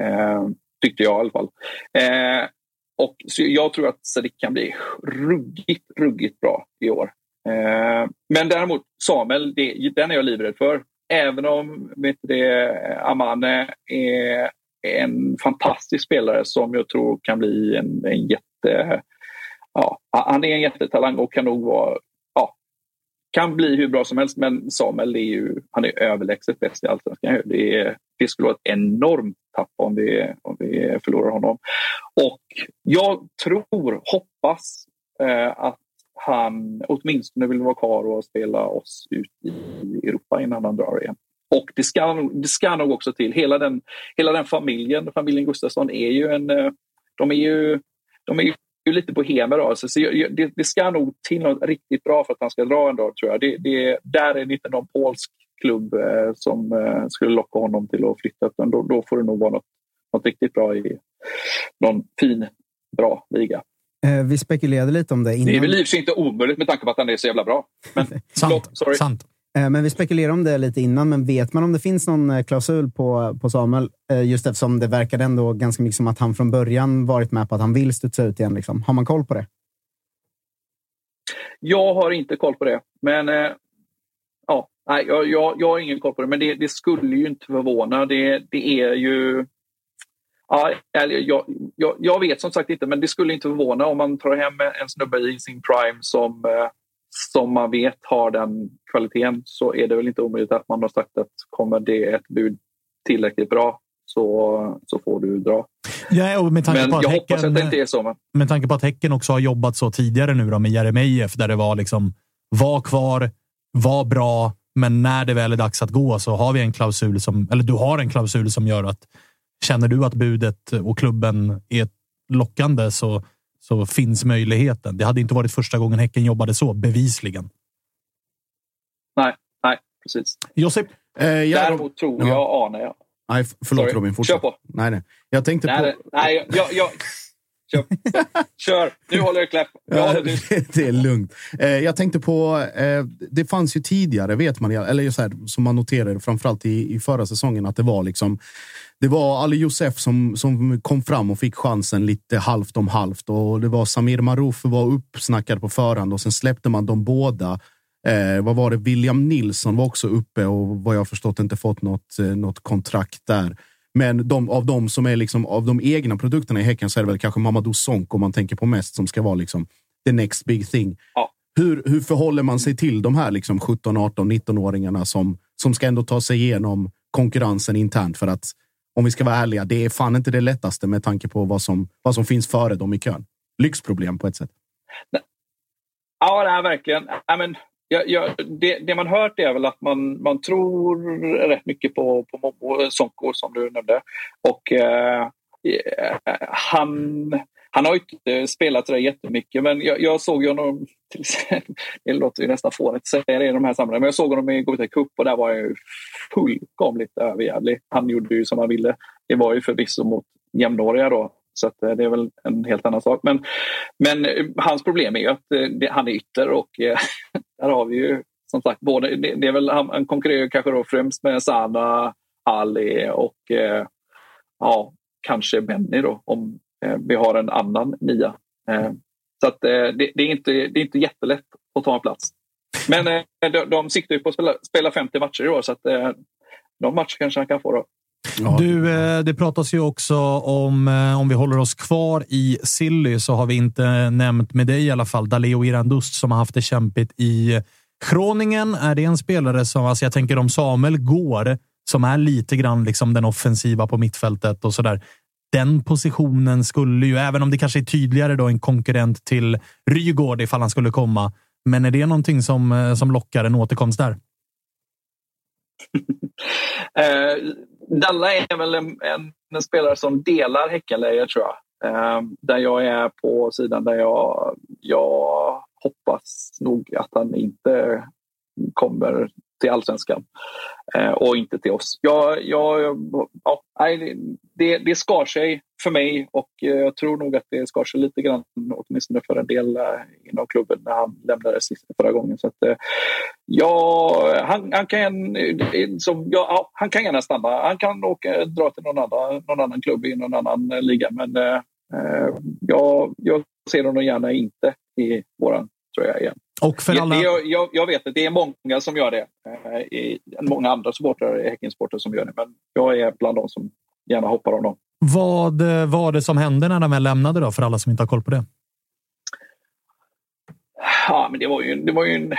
Eh, tyckte jag i alla fall. Eh, och så jag tror att Sadik kan bli ruggigt, ruggigt bra i år. Eh, men däremot Samuel, det, den är jag livrädd för. Även om vet det, Amane är en fantastisk spelare som jag tror kan bli en, en jätte... Ja, han är en jättetalang och kan nog vara ja, kan bli hur bra som helst, men Samuel är ju han är överlägset bäst i allsvenskan. Det, är, det skulle vara ett enormt tapp om vi, om vi förlorar honom. Och jag tror, hoppas eh, att han åtminstone vill vara kvar och spela oss ut i Europa innan han drar igen. Och det ska, det ska nog också till, hela den, hela den familjen, familjen Gustafsson är ju en, eh, de är ju, de är ju lite bohemer av sig. Så det, det, ska nog till något riktigt bra för att han ska dra en dag, tror jag. Det, det, där är det inte någon polsk klubb eh, som eh, skulle locka honom till att flytta, utan då, då får det nog vara något, något riktigt bra i någon fin, bra liga. Eh, vi spekulerade lite om det innan. Det är väl i inte omöjligt med tanke på att han är så jävla bra. Men, sant, sorry. sant. Eh, men vi spekulerade om det lite innan, men vet man om det finns någon eh, klausul på, på Samuel? Eh, just eftersom det verkar ändå ganska mycket som att han från början varit med på att han vill studsa ut igen. Liksom. Har man koll på det? Jag har inte koll på det, men ja, nej, jag, jag, jag har ingen koll på det. Men det, det skulle ju inte förvåna. Det, det är ju Ja, jag, jag, jag, vet som sagt inte, men det skulle inte förvåna om man tar hem en snubbe i sin prime som, eh, som man vet har den kvaliteten så är det väl inte omöjligt att man har sagt att kommer det ett bud tillräckligt bra så, så får du dra. Ja, och med tanke men på att jag häcken, hoppas att det inte är så. Men... Med tanke på att Häcken också har jobbat så tidigare nu då med Jeremejeff där det var liksom var kvar, var bra, men när det väl är dags att gå så har vi en klausul som, eller du har en klausul som gör att Känner du att budet och klubben är lockande så, så finns möjligheten. Det hade inte varit första gången Häcken jobbade så, bevisligen. Nej, nej, precis. Josip? Eh, jag... Däremot tror jag, anar jag. Nej, förlåt Sorry. Robin. Fortsätt. Kör på. Nej, nej. Jag tänkte nej, på... Nej, jag, jag, Kör. Kör. Nu håller jag kläpp. Ja, det är lugnt. Eh, jag tänkte på, eh, det fanns ju tidigare, vet man, eller så här, som man noterade framförallt i, i förra säsongen, att det var liksom det var Ali Josef som, som kom fram och fick chansen lite halvt om halvt. Och det var Samir Marouf var uppsnackad på förhand och sen släppte man de båda. Eh, vad var det? William Nilsson var också uppe och vad jag förstått inte fått något, eh, något kontrakt där. Men de, av de som är liksom av de egna produkterna i Häcken så är det väl kanske Mamadou Sonko man tänker på mest som ska vara liksom the next big thing. Ja. Hur, hur förhåller man sig till de här liksom 17, 18, 19-åringarna som, som ska ändå ta sig igenom konkurrensen internt? För att om vi ska vara ärliga, det är fan inte det lättaste med tanke på vad som, vad som finns före dem i kön. Lyxproblem på ett sätt. Ja, det är verkligen. I men, jag, jag, det, det, man hört är väl att man, man tror rätt mycket på, på Momo eh, Sonko som du nämnde. Och eh, eh han, han har inte eh, spelat det jättemycket, men jag, jag såg honom, till exempel, det låter ju nästan fånigt att säga det i de här sammanhangen, men jag såg honom i Gothia Cup och där var jag ju fullkomligt överjävlig. Han gjorde ju som han ville. Det var ju förvisso mot jämnåriga då, så eh, det är väl en helt annan sak. Men, men eh, hans problem är ju att eh, det, han är ytter och där har vi ju som sagt både, det, det är väl, han konkurrerar kanske då främst med Sana, Ali och ja, kanske Benny då om vi har en annan nia. Så att det, det, är inte, det är inte jättelätt att ta en plats. Men de, de siktar ju på att spela, spela 50 matcher i år så att de matcher kanske han kan få då. Ja. Du, eh, det pratas ju också om, eh, om vi håller oss kvar i Silly, så har vi inte nämnt med dig i alla fall, Daleo Irandust som har haft det kämpigt i Groningen. Är det en spelare som, alltså jag tänker om Samuel går, som är lite grann liksom den offensiva på mittfältet och så där. Den positionen skulle ju, även om det kanske är tydligare då, en konkurrent till Rygård ifall han skulle komma. Men är det någonting som, eh, som lockar en återkomst där? eh, Dalla är väl en, en, en spelare som delar Häckenläger tror jag. Eh, där jag är på sidan där jag, jag hoppas nog att han inte kommer till allsvenskan eh, och inte till oss. Jag, jag, ja, det, det skar sig för mig och eh, jag tror nog att det skar sig lite grann åtminstone för en del eh, inom klubben när han lämnade sist förra gången. Så att, eh, ja, han, han, kan, som, ja, han kan gärna stanna. Han kan åka, dra till någon annan, någon annan klubb i någon annan liga men eh, jag, jag ser honom gärna inte i våran tröja igen. Och för alla... jag, jag, jag, vet att det är många som gör det. Eh, många andra supportrar, Häckensportrar som gör det. Men jag är bland de som gärna hoppar av dem. Vad var det som hände när de väl lämnade då, för alla som inte har koll på det? Ja, men det var ju, det var ju en,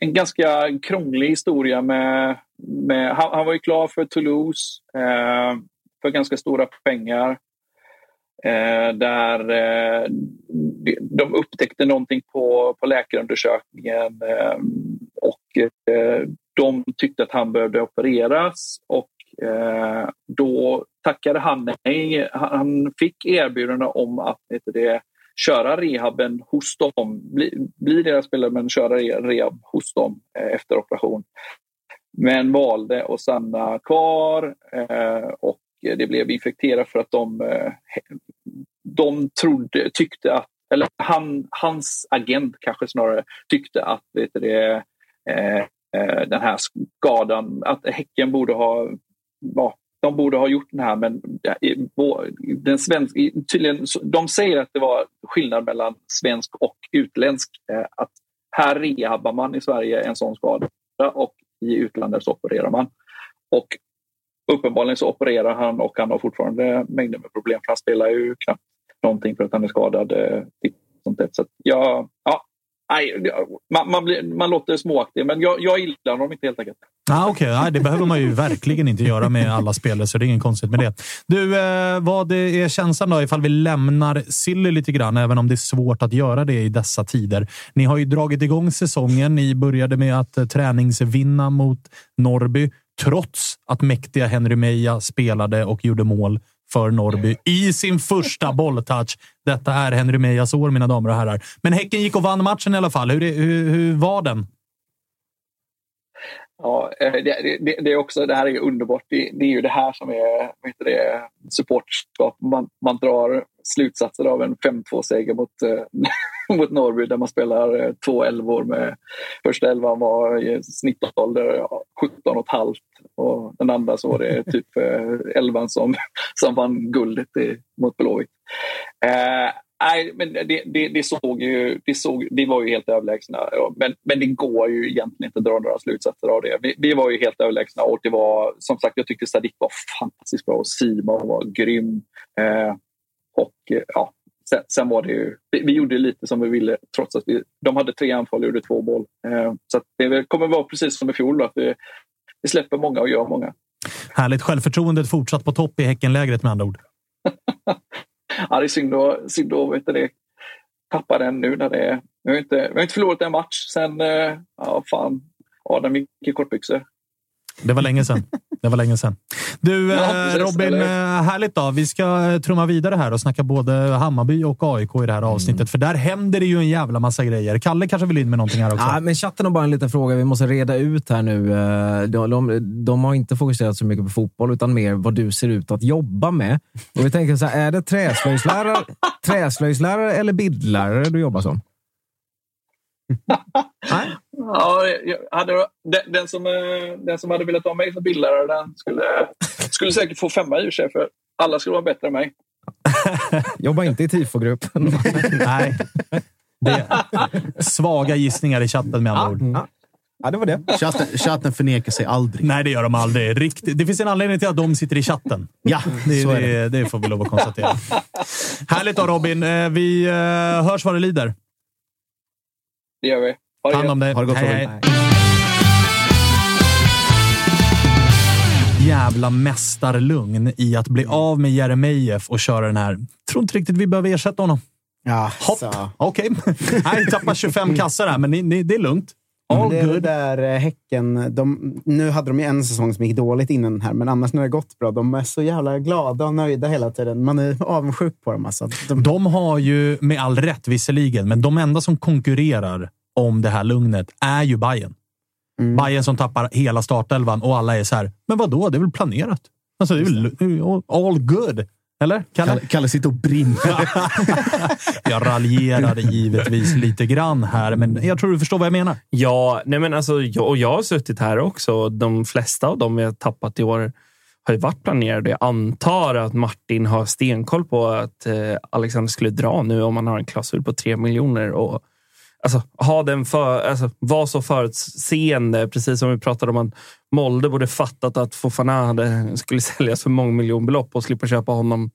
en ganska krånglig historia med... med han, han var ju klar för Toulouse eh, för ganska stora pengar. Eh, där eh, de upptäckte någonting på, på läkarundersökningen eh, och eh, de tyckte att han behövde opereras och eh, då tackade han nej. Han fick erbjudande om att heter det, köra rehaben hos dem, bli, bli deras spelare men köra rehab hos dem eh, efter operation. Men valde att stanna kvar eh, och Eh, det blev infekterat för att de, eh, de trodde, tyckte att, eller han, hans agent kanske snarare tyckte att vet det, eh, den här skadan, att Häcken borde ha ja, de borde ha gjort den här men den svensk, tydligen, de säger att det var skillnad mellan svensk och utländsk. Att här rehabbar man i Sverige en sån skada och i utlandet så opererar man. Och uppenbarligen så opererar han och han har fortfarande mängder med problem för han spelar ju knappt någonting för att han är skadad. Eh, sånt där. Så ja, ja, Nej, man, man, blir, man låter småaktig, men jag, jag gillar honom inte helt enkelt. Ah, Okej, okay. det behöver man ju verkligen inte göra med alla spelare, så det är inget konstigt med det. Du, eh, vad är känslan då ifall vi lämnar Silly lite grann, även om det är svårt att göra det i dessa tider? Ni har ju dragit igång säsongen. Ni började med att eh, träningsvinna mot Norrby, trots att mäktiga Henry Meja spelade och gjorde mål för Norrby i sin första bolltouch. Detta är Henry Mejas år, mina damer och herrar. Men Häcken gick och vann matchen i alla fall. Hur, hur, hur var den? Ja, eh, det, det, det, är också, det här är underbart. Det, det är ju det här som är det, supportskap. Man, man drar slutsatser av en 5-2-seger mot, äh, mot Norrby där man spelar äh, två elvor med första elvan var i snittålder 17 och ett halvt och den andra så var det typ äh, elvan som, som vann guldet i, mot Blåvitt. Äh, Nej, men det, det, det, såg ju, det, såg, det var ju helt överlägsna. Men, men det går ju egentligen inte att dra några slutsatser av det. Vi, vi var ju helt överlägsna och det var som sagt, jag tyckte Sadik var fantastiskt bra och Simon var grym. Eh, och ja, sen, sen, var det ju, vi, vi, gjorde lite som vi ville trots att vi, de hade tre anfall och gjorde två mål. Eh, så det kommer vara precis som i fjol, då, att vi, vi släpper många och gör många. Härligt. Självförtroendet fortsatt på topp i Häckenlägret med andra ord. ja, det är synd att, synd att vet det, tappa den nu när det är... Vi har inte, vi har inte förlorat en match sen... Eh, ja, fan. Adam gick i kortbyxor. Det var länge sedan. Det var länge sedan. Du, ja, eh, Robin, eller? Eh, härligt då. Vi ska trumma vidare här och snacka både Hammarby och AIK i det här avsnittet, mm. för där händer det ju en jävla massa grejer. Kalle kanske vill in med någonting här också? Ja, men chatten har bara en liten fråga vi måste reda ut här nu. De, de, de, har inte fokuserat så mycket på fotboll, utan mer vad du ser ut att jobba med. Och vi tänker så här, är det träslöjdslärare, träslöjdslärare eller bildlärare du jobbar som? ja, hade, den, den, som, eh, den som hade velat ha mig som bildlärare den skulle, skulle säkert få femma i och sig, för alla skulle vara bättre än mig. Jobba inte i tifogruppen. Nej. Det svaga gissningar i chatten med andra ord. Ja, det var det. Chatten, chatten förnekar sig aldrig. Nej, det gör de aldrig. Riktigt. Det finns en anledning till att de sitter i chatten. Ja, det, så är det. det, det får vi lov att konstatera. Härligt då, Robin. Eh, vi eh, hörs vad det lider. Det gör vi. Ha det Hand om dig. Ha det gott, hej, hej. Jävla mästarlugn i att bli av med Jeremejeff och köra den här. Tror inte riktigt vi behöver ersätta honom. Ja, Hopp. Okej. Okay. Nej, tappar 25 kassar här, men ni, ni, det är lugnt. All det good. där eh, Häcken, de, nu hade de ju en säsong som gick dåligt innan den här, men annars när det gått bra. De är så jävla glada och nöjda hela tiden. Man är avundsjuk på dem. Alltså. De, de har ju, med all rätt visserligen, men de enda som konkurrerar om det här lugnet är ju Bayern. Mm. Bayern som tappar hela startelvan och alla är så här, men vad då? Det är väl planerat? Alltså, det är väl all good. Eller? Kalle? Kalle, Kalle sitter och brinner. jag raljerar givetvis lite grann här, men jag tror du förstår vad jag menar. Ja, nej men alltså, jag, och jag har suttit här också. De flesta av dem vi har tappat i år har ju varit planerade. Jag antar att Martin har stenkoll på att eh, Alexander skulle dra nu om man har en klausul på tre miljoner. Och, alltså, ha den för, alltså, var så förutseende, precis som vi pratade om att Molde borde fattat att Fofana hade, skulle säljas för mångmiljonbelopp och slippa köpa honom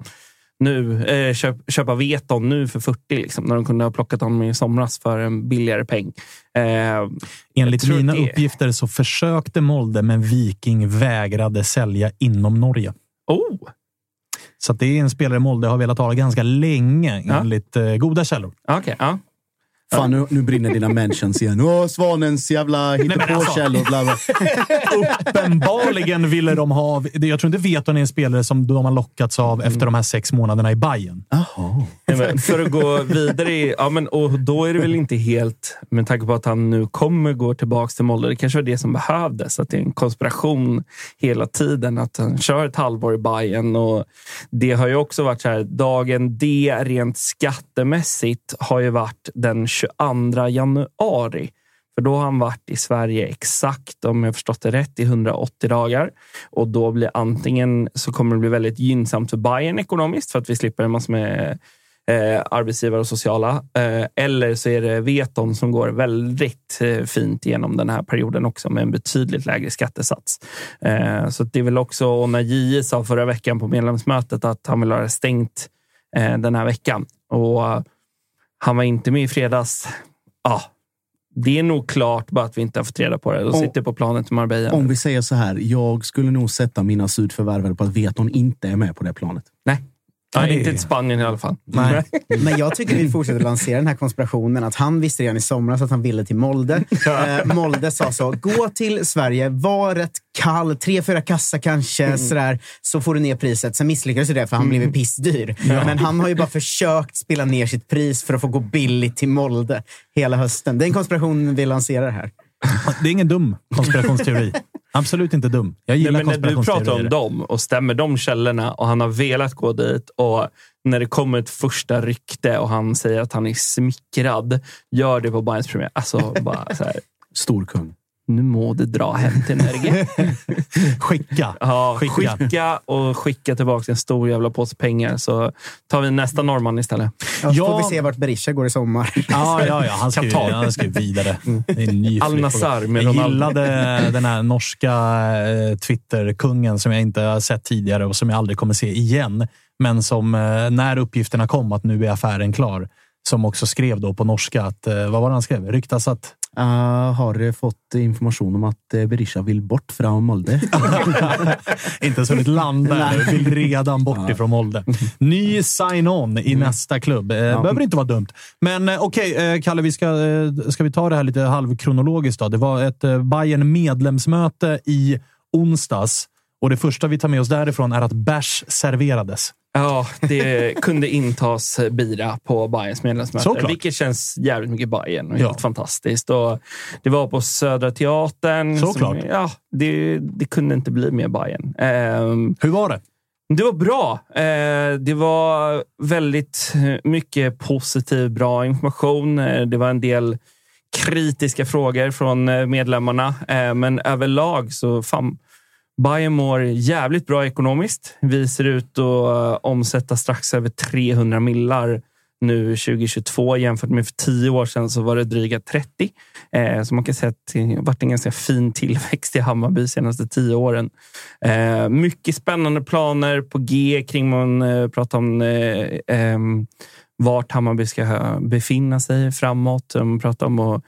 nu, eh, köp, köpa Veton nu för 40 liksom, när de kunde ha plockat honom i somras för en billigare peng. Eh, Enligt mina det- uppgifter så försökte Molde, men Viking vägrade sälja inom Norge. oh, Så det är en spelare Molde har velat ha ganska länge, Ja. enligt eh, goda källor. okej. ja. Fan, nu, nu brinner dina mentions igen. Åh, Svanens jävla alltså- hittepåkällor. bla bla. Uppenbarligen ville de ha... Jag tror inte Veton är en spelare som de har lockats av efter de här sex månaderna i Bayern. Jaha. Nej, men för att gå vidare, i, ja, men, och då är det väl inte helt, med tanke på att han nu kommer gå tillbaka till Molde, det kanske var det som behövdes. Att det är en konspiration hela tiden, att han kör ett halvår i Bayern och Det har ju också varit så här, dagen D rent skattemässigt har ju varit den 22 januari. För då har han varit i Sverige exakt, om jag förstått det rätt, i 180 dagar. Och då blir antingen så kommer det bli väldigt gynnsamt för Bayern ekonomiskt för att vi slipper en massa med eh, arbetsgivare och sociala. Eh, eller så är det Veton som går väldigt eh, fint genom den här perioden också med en betydligt lägre skattesats. Eh, så det är väl också, och när JE sa förra veckan på medlemsmötet att han vill ha det stängt eh, den här veckan. Och han var inte med i fredags. Ja, det är nog klart, bara att vi inte har fått reda på det. De sitter på planet i Marbella. Om vi säger så här, jag skulle nog sätta mina sydförvärvare på att Veton inte är med på det planet. Nej, Nej Nej. inte till Spanien i alla fall. Nej. Men jag tycker vi fortsätter lansera den här konspirationen. Att han visste redan i somras att han ville till Molde. Eh, Molde sa så, gå till Sverige, var rätt kall, tre, fyra kassa kanske, sådär, så får du ner priset. Sen misslyckades det för han blev pissdyr. Men han har ju bara försökt spela ner sitt pris för att få gå billigt till Molde hela hösten. Det är en konspiration vi lanserar här. Det är ingen dum konspirationsteori. Absolut inte dum. Jag gillar Nej, men när du pratar om dem och stämmer de källorna och han har velat gå dit och när det kommer ett första rykte och han säger att han är smickrad, gör det på Bayerns premiär. Alltså, bara så här, Stor kung. Nu må det dra hem till Norge. Skicka. Ja, Skicka. skicka. och skicka tillbaka en stor jävla påse pengar så tar vi nästa norrman istället. Ja, så Ja. får vi se vart Berisha går i sommar. Ja, ja, ja. Han ska, ju, han ska ju vidare. Ny Al gång. med Jag gillade den här norska eh, Twitter-kungen som jag inte har sett tidigare och som jag aldrig kommer se igen. Men som eh, när uppgifterna kom att nu är affären klar, som också skrev då på norska att, eh, vad var det han skrev? Ryktas att Uh, har eh, fått information om att uh, Berisha vill bort från Molde. inte ens hunnit landa ännu. Vill redan bort ifrån Molde. Ny sign-on i nästa klubb. Eh, Behöver inte vara dumt. Men eh, okej, eh, Kalle, vi ska, eh, ska vi ta det här lite halvkronologiskt. Då? Det var ett eh, Bayern medlemsmöte i onsdags. Och det första vi tar med oss därifrån är att bärs serverades. Ja, det kunde intas bira på Bayerns medlemsmöte, Såklart. vilket känns jävligt mycket Bayern och Ja. helt fantastiskt. Och det var på Södra Teatern. Såklart. Som, ja, det, det kunde inte bli mer Bayern. Ehm, Hur var det? det var bra. Eh, det var väldigt mycket positiv, bra information. Eh, det var en del kritiska frågor från eh, medlemmarna, men överlag så fan, Bayern mår jävligt bra ekonomiskt. Vi ser ut att eh, omsätta strax över 300 millar nu 2022 jämfört med för tio år sedan så var det dryga 30. Eh, så man kan säga att det har varit en ganska fin tillväxt i Hammarby de senaste tio åren. Eh, mycket spännande planer på G kring man eh, pratar om eh, ehm, vart Hammarby ska befinna sig framåt. Man pratar om att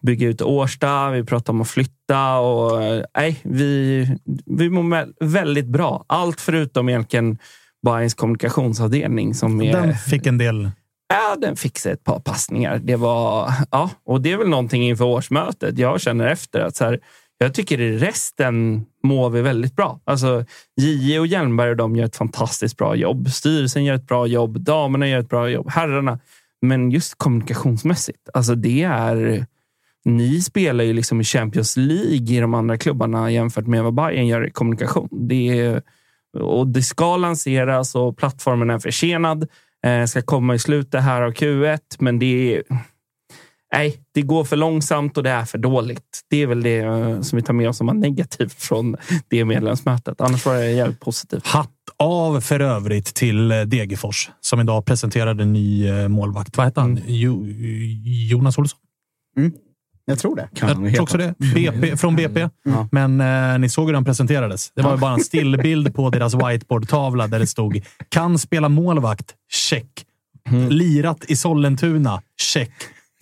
bygga ut Årsta, vi pratar om att flytta. Och, nej, vi, vi mår vä- väldigt bra. Allt förutom egentligen Bayerns kommunikationsavdelning. Som är, Den fick en del... Ja, den fick sig ett par passningar. Det var, ja, och det är väl någonting inför årsmötet. Jag känner efter att så här, jag tycker i resten mår vi väldigt bra. Alltså, J.E. och Hjelmberg och de gör ett fantastiskt bra jobb. Styrelsen gör ett bra jobb. Damerna gör ett bra jobb. Herrarna. Men just kommunikationsmässigt, alltså det är... Ni spelar ju liksom i Champions League i de andra klubbarna jämfört med vad Bayern gör i kommunikation. Det är, och det ska lanseras och plattformen är försenad. Eh, ska komma i slutet här av Q1, men det är... Nej, det går för långsamt och det är för dåligt. Det är väl det eh, som vi tar med oss som var negativt från det medlemsmötet. Annars var det jävligt positivt. Hatt av för övrigt till eh, Degerfors som idag presenterade en ny eh, målvakt. Vad heter han? Jo, Jonas Olsson? Jag tror det. Kan Jag tror också det. BP, från BP. Ja. Men eh, ni såg hur den presenterades. Det var ju bara en stillbild på deras whiteboardtavla där det stod “Kan spela målvakt? Check. Lirat i Sollentuna? Check.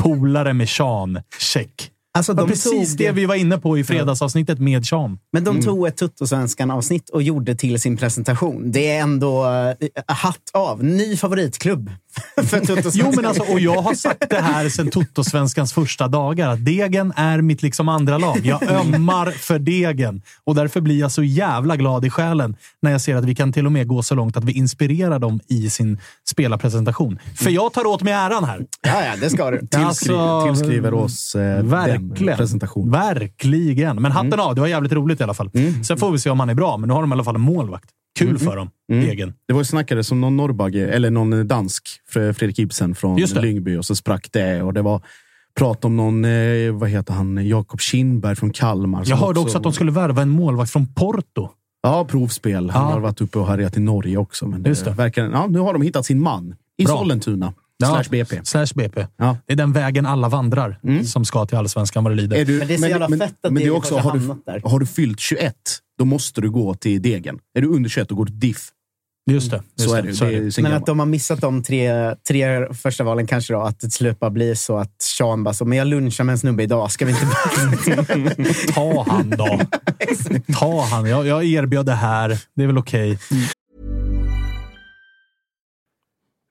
Polare med Sean? Check.” Alltså, de precis tog- det vi var inne på i fredagsavsnittet med Sean. Men de tog ett Tuttosvenskan-avsnitt och gjorde till sin presentation. Det är ändå eh, hatt av. Ny favoritklubb för Tuttosvenskan. Jo, men alltså, och jag har sagt det här sedan Toto-svenskans första dagar. Att Degen är mitt liksom andra lag. Jag ömmar för Degen. Och därför blir jag så jävla glad i själen när jag ser att vi kan till och med gå så långt att vi inspirerar dem i sin spelarpresentation. För jag tar åt mig äran här. Ja, ja, det ska du. Tillskri- Alltså, tillskriver oss eh, Verkligen. presentationen. Verkligen. Men hatten av. Det var jävligt roligt i alla fall. Sen får vi se om han är bra, men nu har de i alla fall en målvakt. Kul för dem, Degen. Det var ju snackade som någon norrbagge, eller någon dansk, Fre- Fredrik Ibsen från det. Lyngby och så sprack det. Och det var prat om någon, eh, vad heter han, Jakob Kindberg från Kalmar. Jag hörde också att de skulle värva en målvakt från Porto. Ja, provspel. Han Ja. har varit uppe och härjat i Norge också. Men det det. Verkar, ja, nu har de hittat sin man i Bra. Sollentuna. Ja, Slash BP. Slash BP. Ja. Det är den vägen alla vandrar som ska till allsvenskan vad det lider. Är du, Men det är så jävla fett att men det är Degen också, har, du, där. har du fyllt 21, då måste du gå till Degen. Är du under 21 och går till DIF. Just det. Just Så är det. Så är det Men gammalt. att de har missat de tre, tre första valen kanske då. Att det till slut bara blir så att Sean bara så, men jag lunchar med en snubbe idag. Ska vi inte. Ta han då. Ta han. Jag, jag erbjöd det här. Det är väl okej.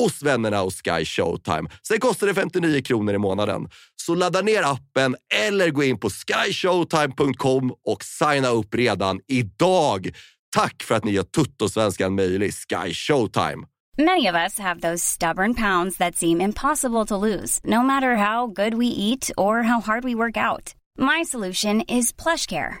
hos vännerna hos Sky Showtime. Sen kostar det 59 kronor i månaden. Så ladda ner appen eller gå in på skyshowtime.com och signa upp redan idag. Tack för att ni gör Tuttosvenskan möjlig, Sky Showtime. Many of us have those stubborn pounds that seem impossible to lose, no matter how good we eat or how hard we work out. My solution is plush care.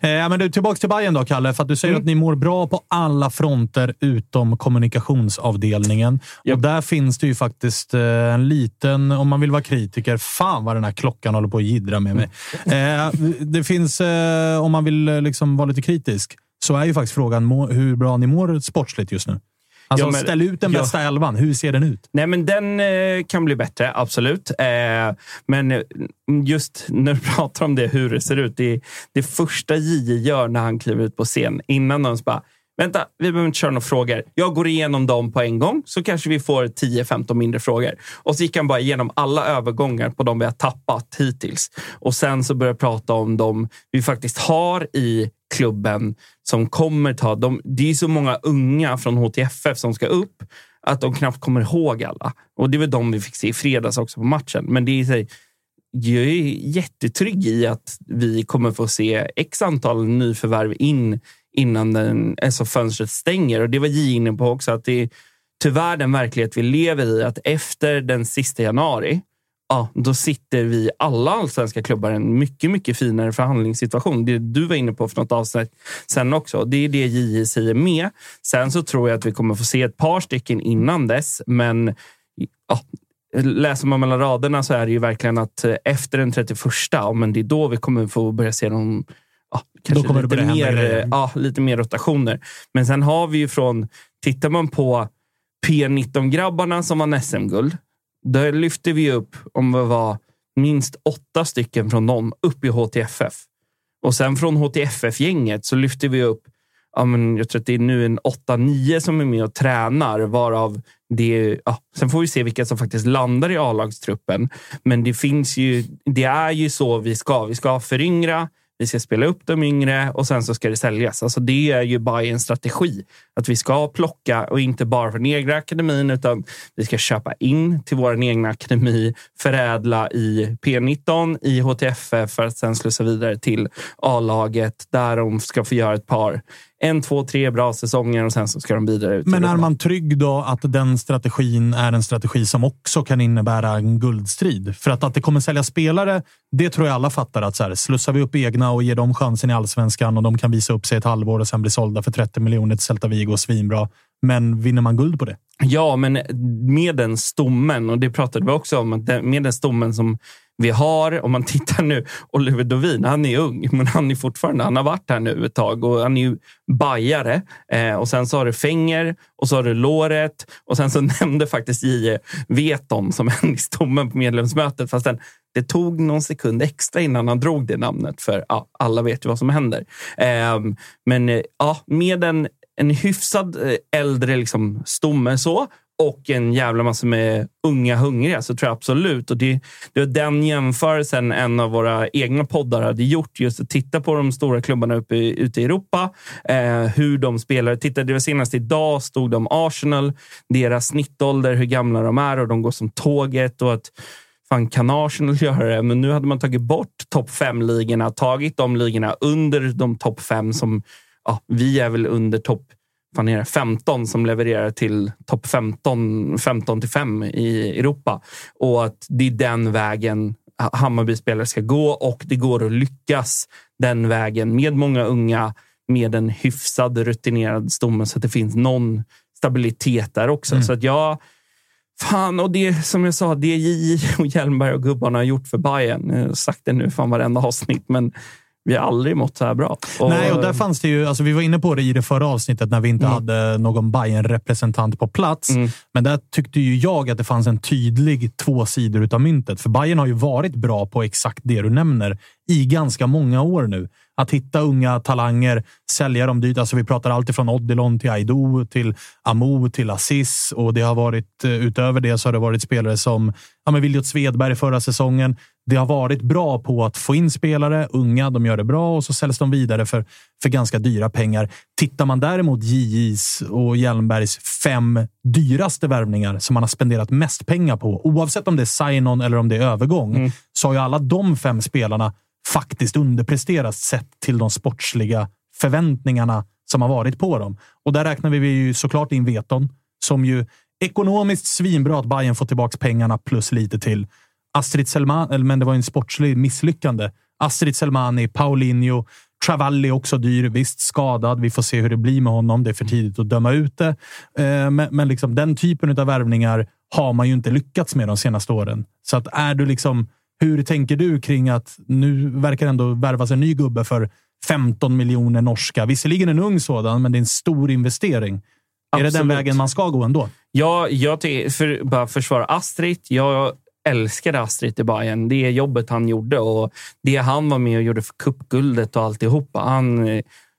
Eh, men du, tillbaka till Bayern då, Kalle. För du säger Mm. att ni mår bra på alla fronter utom kommunikationsavdelningen. Och där finns det ju faktiskt eh, en liten, om man vill vara kritiker, fan vad den här klockan håller på att jiddra med mig. Mm. Eh, det finns, eh, om man vill eh, liksom vara lite kritisk, så är ju faktiskt frågan hur bra ni mår sportsligt just nu. Alltså, Ja, men- ställ ut den bästa elvan. Hur ser den ut? Nej, men den eh, kan bli bättre, absolut. Eh, men eh, just när du pratar om det, hur det ser ut. Det, det första JJ gör när han kliver ut på scen, innan de bara Vänta, vi behöver inte köra några frågor. Jag går igenom dem på en gång, så kanske vi får 10-15 mindre frågor. Och så gick han bara igenom alla övergångar på de vi har tappat hittills. Och sen så började jag prata om de vi faktiskt har i klubben som kommer ta... De, det är så många unga från HTFF som ska upp att de knappt kommer ihåg alla. Och det var de vi fick se i fredags också på matchen. Men det är, så jag är jättetrygg i att vi kommer få se x antal nyförvärv in innan den, alltså fönstret stänger. Och det var J inne på också, att det är tyvärr den verklighet vi lever i. Att efter den sista januari, ja, då sitter vi alla allsvenska klubbar i en mycket, mycket finare förhandlingssituation. Det du var inne på för något avsnitt sen också. Det är det JJ säger med. Sen så tror jag att vi kommer få se ett par stycken innan dess, men ja, läser man mellan raderna så är det ju verkligen att eh, efter den 31, ja, men det är då vi kommer få börja se dem Ja, kanske lite, mer, ja, lite mer rotationer. Men sen har vi ju från, tittar man på P19-grabbarna som vann SM-guld, där lyfte vi upp, om det var minst åtta stycken från dem, upp i HTFF. Och sen från HTFF-gänget så lyfte vi upp, ja, men jag tror att det är nu en 8-9 som är med och tränar, varav det ja, sen får vi se vilka som faktiskt landar i A-lagstruppen. Men det finns ju, det är ju så vi ska. Vi ska föryngra, vi ska spela upp de yngre och sen så ska det säljas. Alltså det är ju Bayerns strategi. Att vi ska plocka, och inte bara från egna akademin, utan vi ska köpa in till vår egna akademi, förädla i P19, i HTFF för att sen slussa vidare till A-laget där de ska få göra ett par, en, två, tre bra säsonger och sen så ska de vidare ut. Men är man trygg då att den strategin är en strategi som också kan innebära en guldstrid? För att, att det kommer sälja spelare, det tror jag alla fattar. att så här, Slussar vi upp egna och ger dem chansen i allsvenskan och de kan visa upp sig ett halvår och sen bli sålda för 30 miljoner till Celta Vigo, svinbra. Men vinner man guld på det? Ja, men med den stommen, och det pratade vi också om, med den stommen som vi har, om man tittar nu, Oliver Dovin, han är ung, men han är fortfarande, han har varit här nu ett tag och han är ju bajare. Eh, och sen så har du Fenger och så har du Låret och sen så nämnde faktiskt J.E. Veton som en i stommen på medlemsmötet, fast den, det tog någon sekund extra innan han drog det namnet, för ja, alla vet ju vad som händer. Eh, men eh, ja, med en, en hyfsad eh, äldre liksom, stomme så och en jävla massa med unga hungriga så tror jag absolut. Och det, det var den jämförelsen en av våra egna poddar hade gjort. Just att titta på de stora klubbarna uppe i, ute i Europa. Eh, hur de spelar. Titta, det var senast idag stod de om Arsenal. Deras snittålder, hur gamla de är och de går som tåget. och att fan kan Arsenal göra det? Men nu hade man tagit bort topp fem-ligorna, tagit de ligorna under de topp fem som ja, vi är väl under topp fan är det, 15 som levererar till topp 15, 15 till 5 i Europa. Och att det är den vägen Ha- Hammarby-spelare ska gå och det går att lyckas den vägen med många unga, med en hyfsad rutinerad stomme så att det finns någon stabilitet där också. Så att jag Fan, och det som jag sa, det J och Hjelmberg och gubbarna har gjort för Bayern. Jag har sagt det nu fan varenda avsnitt, men vi har aldrig mått så här bra. Och- Nej, och där fanns det ju, alltså vi var inne på det i det förra avsnittet när vi inte Mm. hade någon bayern representant på plats. Men där tyckte ju jag att det fanns en tydlig två sidor utav myntet. För Bayern har ju varit bra på exakt det du nämner i ganska många år nu. Att hitta unga talanger, sälja dem dyrt. Alltså vi pratar allt ifrån Odilon till Aido, till Amo, till Assis. Och det har varit, eh, utöver det så har det varit spelare som ja, men Viljot Svedberg förra säsongen. Det har varit bra på att få in spelare, unga, de gör det bra och så säljs de vidare för, för ganska dyra pengar. Tittar man däremot JJs och Hjelmbergs fem dyraste värvningar som man har spenderat mest pengar på, oavsett om det är sign-on eller om det är övergång, så har ju alla de fem spelarna faktiskt underpresterat sett till de sportsliga förväntningarna som har varit på dem. Och där räknar vi ju såklart in Veton som ju ekonomiskt svinbra att Bayern får tillbaka pengarna plus lite till. Astrid Selman, men det var en sportslig misslyckande. Astrid Selmani, Paulinho, Travalli också dyr. Visst skadad. Vi får se hur det blir med honom. Det är för tidigt att döma ut det. Eh, men, men liksom, den typen av värvningar har man ju inte lyckats med de senaste åren. Så att är du liksom, hur tänker du kring att nu verkar ändå värvas en ny gubbe för 15 miljoner norska? Visserligen en ung sådan, men det är en stor investering. Absolut. Är det den vägen man ska gå ändå? Ja, jag för, bara försvara Astrid. Jag älskade Astrid i Bayern. Det jobbet han gjorde och det han var med och gjorde för cupguldet och alltihopa. Han,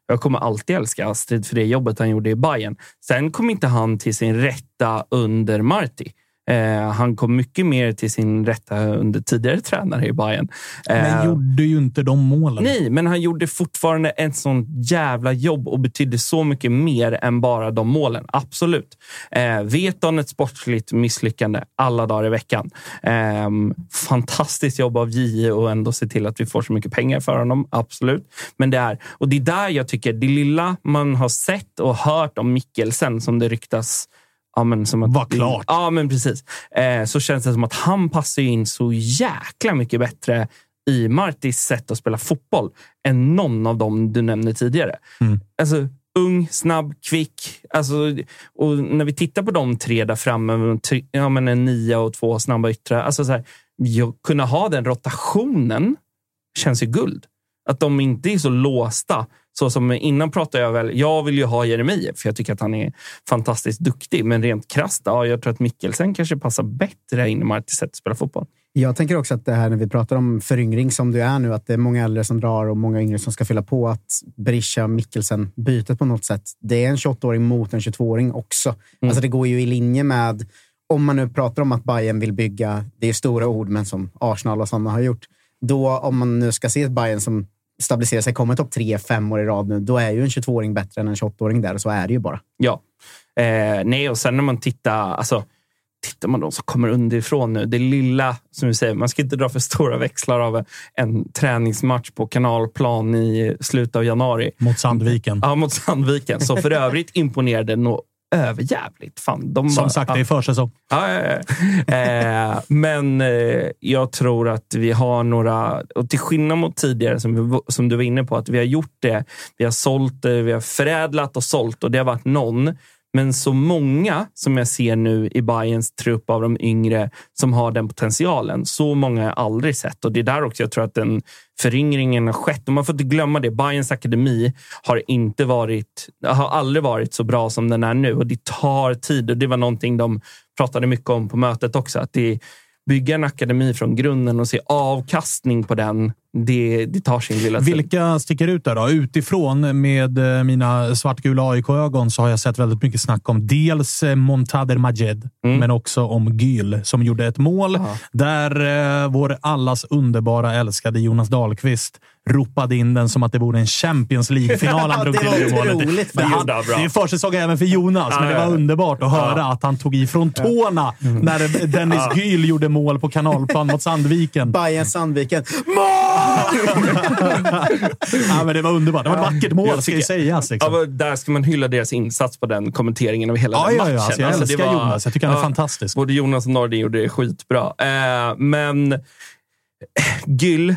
jag kommer alltid älska Astrid för det jobbet han gjorde i Bayern. Sen kom inte han till sin rätta under Marti. Eh, han kom mycket mer till sin rätta under tidigare tränare i Bayern. Eh, men gjorde ju inte de målen. Nej, men han gjorde fortfarande ett sånt jävla jobb och betydde så mycket mer än bara de målen. Absolut. Eh, vet han ett sportsligt misslyckande alla dagar i veckan. Eh, fantastiskt jobb av JE och ändå se till att vi får så mycket pengar för honom. Absolut. Men det är, och det är där jag tycker det lilla man har sett och hört om Mikkelsen som det ryktas Ja, men som att, var klart. Ja, men precis. Eh, så känns det som att han passar in så jäkla mycket bättre i Martis sätt att spela fotboll än någon av dem du nämnde tidigare. Mm. Alltså, ung, snabb, kvick. Alltså, och när vi tittar på de tre där framme, ja, men en nia och två snabba yttrar. Alltså, så här, kunna ha den rotationen känns ju guld. Att de inte är så låsta så som innan pratade jag väl, jag vill ju ha Jeremejeff för jag tycker att han är fantastiskt duktig. Men rent krasst, ja, jag tror att Mikkelsen kanske passar bättre in i Martis sätt att spela fotboll. Jag tänker också att det här när vi pratar om föryngring som du är nu, att det är många äldre som drar och många yngre som ska fylla på. Att Berisha Mikkelsen bytet på något sätt. Det är en 28-åring mot en 22-åring också. Mm. Alltså det går ju i linje med, om man nu pratar om att Bayern vill bygga, det är stora ord, men som Arsenal och sådana har gjort. Då om man nu ska se ett Bayern som stabilisera sig, kommer topp tre fem år i rad nu, då är ju en 22-åring bättre än en 28-åring där. Så är det ju bara. Ja. Eh, nej, och sen när man tittar, alltså, tittar man de som kommer underifrån nu, det lilla, som vi säger, man ska inte dra för stora växlar av en träningsmatch på kanalplan i slutet av januari. Mot Sandviken. Ja, mot Sandviken. Så för övrigt imponerade nog överjävligt. Fan, de Som sagt, det är försäsong. Ja, ja, ja. eh, men eh, jag tror att vi har några... Och till skillnad mot tidigare, som, vi, som du var inne på, att vi har gjort det. Vi har sålt det, vi har förädlat och sålt och det har varit någon men så många som jag ser nu i Bayerns trupp av de yngre som har den potentialen, så många har jag aldrig sett. Och det är där också jag tror att den föryngringen har skett. Och man får inte glömma det. Bayerns akademi har inte varit, har aldrig varit så bra som den är nu och det tar tid. Och det var någonting de pratade mycket om på mötet också. Att det bygga en akademi från grunden och se avkastning på den, det, det tar sin lilla tid. Vilka sticker ut där då? Utifrån med eh, mina svartgula AIK-ögon så har jag sett väldigt mycket snack om dels eh, Montader Majed, mm. men också om Gyl som gjorde ett mål Aha. där eh, vår allas underbara älskade Jonas Dahlqvist ropade in den som att det vore en Champions League-final han drog till det målet. Det, han, det är försäsong även för Jonas, men det var underbart att höra att han tog ifrån tårna när Dennis Gyl gjorde mål på kanalplan mot Sandviken. Bayern Sandviken. Mål! Ja, men det var underbart. Det var ett vackert mål, ska ju sägas. Liksom. Ja, där ska man hylla deras insats på den kommenteringen av hela ja, den ja, matchen. Ja, alltså, jag alltså, älskar var, Jonas. Jag tycker han är fantastisk. Både Jonas och Nordin gjorde det skitbra. Eh, men Gyll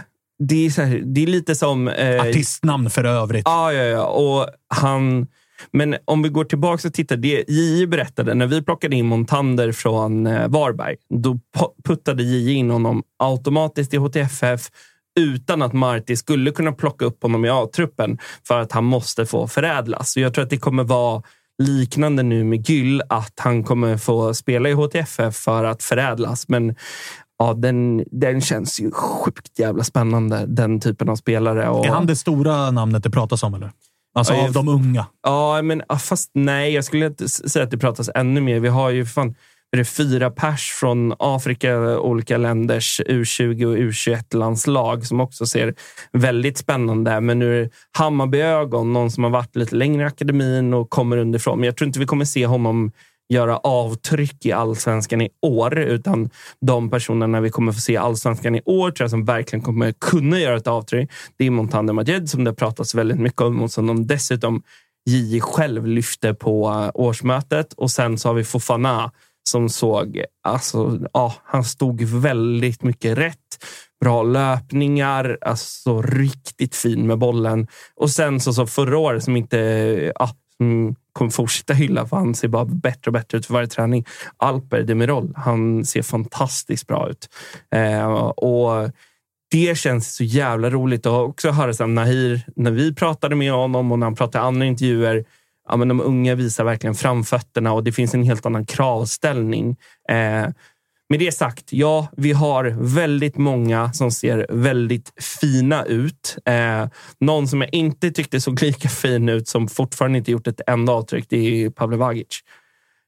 det är, här, det är lite som... Eh, Artistnamn för övrigt. Ja, ja, ja. Och han, men om vi går tillbaka och tittar. Det J berättade, när vi plockade in Montander från eh, Varberg, då puttade J in honom automatiskt i HTFF utan att Marti skulle kunna plocka upp honom i A-truppen för att han måste få förädlas. Så jag tror att det kommer vara liknande nu med Gyll, att han kommer få spela i HTFF för att förädlas. Men ja, den, den känns ju sjukt jävla spännande, den typen av spelare. Och... Är han det stora namnet det pratas om? eller? Alltså av de unga? Ja, men fast nej. Jag skulle inte säga att det pratas ännu mer. Vi har ju fan är det fyra pers från Afrika, olika länders U20 och U21-landslag som också ser väldigt spännande. Men nu är det Hammarbyögon, någon som har varit lite längre i akademin och kommer underifrån. Men jag tror inte vi kommer se honom göra avtryck i allsvenskan i år, utan de personerna vi kommer få se i allsvenskan i år tror jag som verkligen kommer kunna göra ett avtryck. Det är Montander Majed som det pratats väldigt mycket om och som de dessutom JJ själv lyfte på årsmötet. Och sen så har vi Fofana som såg, alltså, ja, han stod väldigt mycket rätt. Bra löpningar, alltså riktigt fin med bollen. Och sen så, så förra året som inte, ja, som kommer fortsätta hylla för han ser bara bättre och bättre ut för varje träning. Alper Demirol, han ser fantastiskt bra ut. Eh, och det känns så jävla roligt att också höra sen Nahir, när vi pratade med honom och när han pratade i andra intervjuer. Ja, men de unga visar verkligen framfötterna och det finns en helt annan kravställning. Eh, med det sagt, ja, vi har väldigt många som ser väldigt fina ut. Eh, någon som jag inte tyckte såg lika fin ut, som fortfarande inte gjort ett enda avtryck, det är Pavle Vagic.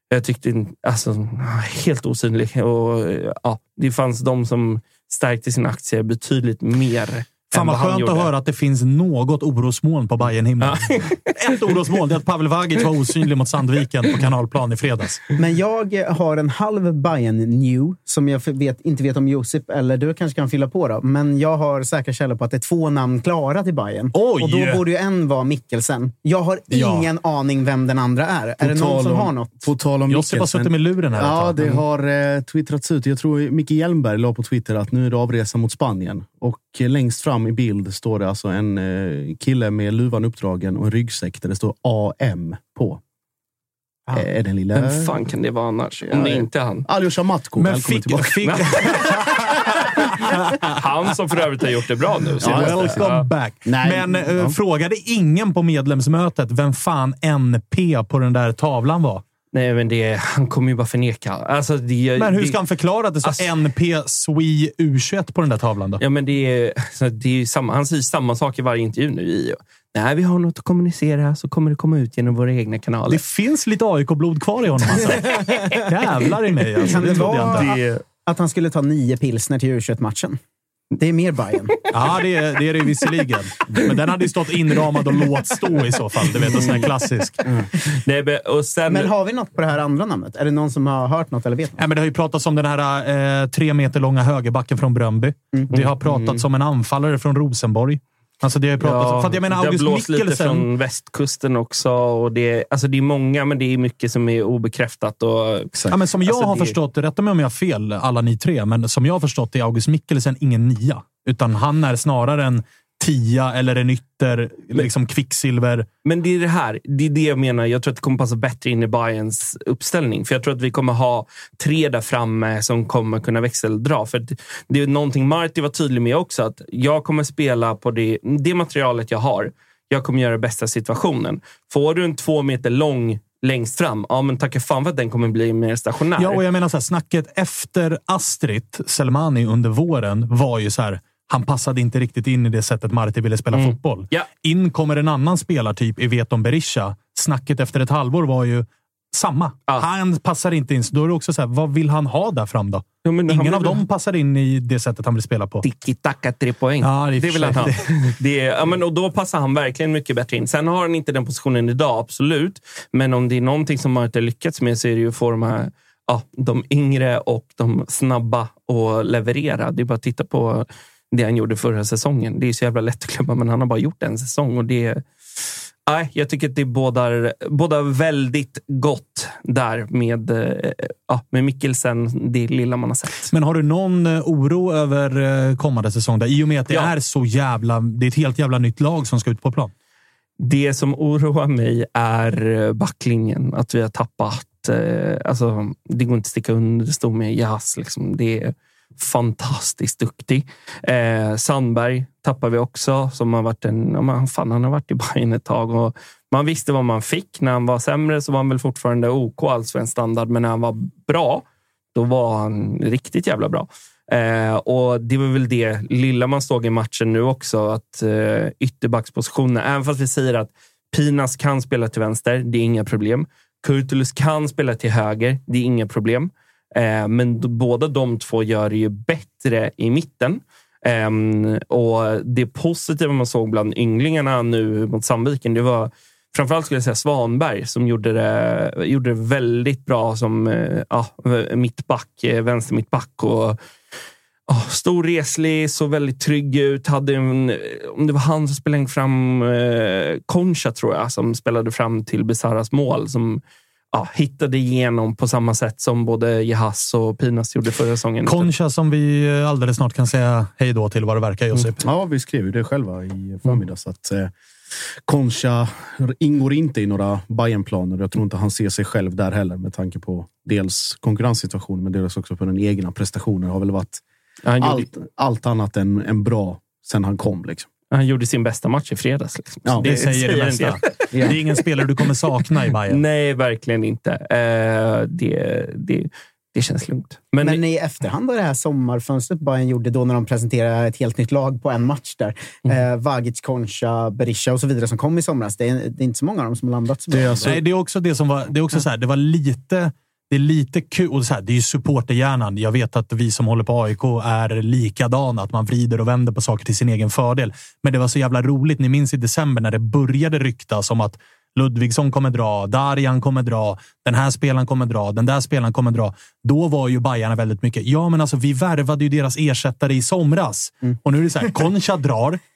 Jag tyckte alltså, helt osynlig. Och, ja, det fanns de som stärkte sina aktier betydligt mer Fan vad skönt att höra att det finns något orosmoln på Bayern himlen Ett orosmoln är att Pavel Vagic var osynlig mot Sandviken på kanalplan i fredags. Men jag har en halv Bayern new som jag vet, inte vet om Josip eller du kanske kan fylla på. Då. Men jag har säkra källor på att det är två namn klara till Bayern. Oj! Och då borde ju en vara Mikkelsen. Jag har Ja. ingen aning vem den andra är. är det någon som om, har något? På tal om Josip har suttit med luren här. Ja, det har eh, twittrats ut. Jag tror Micke Hjelmberg la på Twitter att nu är det avresa mot Spanien. Och eh, längst fram i bild står det alltså en eh, kille med luvan uppdragen och en ryggsäck där det står AM på. Ah. Eh, Är den lilla... Vem fan kan det vara annars? Om det inte är han. Aljosha Matko, Men välkommen fick, tillbaka. fick, Han som för övrigt har gjort det bra nu. Ja, welcome ja. back. Nej, Men ja. frågade ingen på medlemsmötet vem fan NP på den där tavlan var? Nej, men det, han kommer ju bara förneka. Alltså, det, Men hur det, ska han förklara att det står Alltså- NP SWE U21 på den där tavlan då? Ja, men det är, det är ju samma, han säger samma sak i varje intervju nu. I, Nej, vi har något att kommunicera så kommer det komma ut genom våra egna kanaler. Det finns lite AIK-blod kvar i honom alltså. Jävlar i mig alltså. Kan det Det vara- inte. Att han skulle ta nio pilsner till U21-matchen. Det är mer Bayern. Ja, det är det, är det visserligen. Men den hade ju stått inramad och låt stå i så fall. Du vet, en sån här klassisk. Nej, men, och sen, Men har vi något på det här andra namnet? Är det någon som har hört något eller vet något? Nej, men det har ju pratats om den här eh, tre meter långa högerbacken från Bröndby. Det har pratats om en anfallare från Rosenborg. Alltså det har ju pratats om... För jag menar, det har August blåst lite från västkusten också. Och det, alltså det är många, men det är mycket som är obekräftat. Och, Ja, men som jag Alltså, har det- förstått, rätta mig om jag har fel, alla ni tre, men som jag har förstått är August Mikkelsen ingen nia. Utan han är snarare en tia eller en ytter, liksom kvicksilver. Men det är det här. Det är det jag menar. Jag tror att det kommer passa bättre in i Bayerns uppställning. För jag tror att vi kommer ha tre där framme som kommer kunna växeldra. För det är någonting Marti var tydlig med också. Att jag kommer spela på det, det materialet jag har. Jag kommer göra bästa situationen. Får du en två meter lång längst fram, ja men tacka fan för att den kommer bli mer stationär. Ja, och jag menar så här, snacket efter Astrid Selmani under våren var ju så här. Han passade inte riktigt in i det sättet Marti ville spela Mm. fotboll. Ja. In kommer en annan spelartyp i Veton Berisha. Snacket efter ett halvår var ju samma. Ja. Han passar inte in. Så då är det också så här, vad vill han ha där fram då? Ja, Ingen av dem passar in i det sättet han vill spela på. Tiki-taka, tre poäng. Ja, det det vill han ha. Det är, ja, men, och då passar han verkligen mycket bättre in. Sen har han inte den positionen idag, absolut. Men om det är någonting som Marta lyckats med så är det ju att få de här ja, de yngre och de snabba att leverera. Det är bara att titta på det han gjorde förra säsongen. Det är så jävla lätt att glömma, men han har bara gjort en säsong. Och det, nej, jag tycker att det bådar, bådar väldigt gott där med, eh, ja, med Mikkelsen, det lilla man har sett. Men har du någon eh, oro över eh, kommande säsong? Där? I och med att det Ja. är så jävla... Det är ett helt jävla nytt lag som ska ut på plan. Det som oroar mig är backlinjen. Att vi har tappat... Alltså, det går inte att sticka under stol med Jas. Liksom. Det fantastiskt duktig. Eh, Sandberg tappar vi också, som har varit en... Ja, fan, han har varit i Bayern ett tag. Och man visste vad man fick. När han var sämre så var han väl fortfarande OK allsvensk standard, men när han var bra, då var han riktigt jävla bra. Eh, och Det var väl det lilla man såg i matchen nu också, att eh, ytterbackspositionen, även fast vi säger att Pinas kan spela till vänster, det är inga problem. Kurtulus kan spela till höger, det är inga problem. Eh, men båda de två gör det ju bättre i mitten. Ehm, och Det positiva man såg bland ynglingarna nu mot Sandviken, det var framförallt skulle jag säga Svanberg som gjorde det, gjorde det väldigt bra som eh, ja, mittback, eh, vänster mittback. Och, Oh, stor, reslig, såg väldigt trygg ut. Hade en, om det var han som spelade fram eh, Concha, tror jag, som spelade fram till Besaras mål. Som ja, hittade igenom på samma sätt som både Jehas och Pinas gjorde förra säsongen. Concha som vi alldeles snart kan säga hej då till vad det verkar, Josip. Ja, vi skrev ju det själva i förmiddags. Att, eh, Concha ingår inte i några Bayern-planer. Jag tror inte han ser sig själv där heller med tanke på dels konkurrenssituationen, men dels också på den egna prestationen. har väl varit allt, allt annat än, än bra sen han kom. Liksom. Han gjorde sin bästa match i fredags. Liksom. Ja, Så Det säger det mesta. Det är ingen spelare du kommer sakna i Bayern. Nej, verkligen inte. Eh, det, det, det känns lugnt. Men, Men i efterhand av det här sommarfönstret Bayern gjorde då när de presenterade ett helt nytt lag på en match där. Mm. Eh, Vagic, Concha, Berisha och så vidare som kom i somras. Det är, det är inte så många av dem som har landat så bra. Nej, det är också det som var... Det är också så här, det var lite... Det är lite kul. Och så här, det är ju supporterhjärnan. Jag vet att vi som håller på AIK är likadana. Att man vrider och vänder på saker till sin egen fördel. Men det var så jävla roligt. Ni minns i december när det började ryktas om att Ludvigsson kommer dra, Darjan kommer dra, den här spelaren kommer dra, den där spelaren kommer dra. Då var ju Bajarna väldigt mycket. Ja, men alltså vi värvade ju deras ersättare i somras. Och nu är det så här, Concha drar.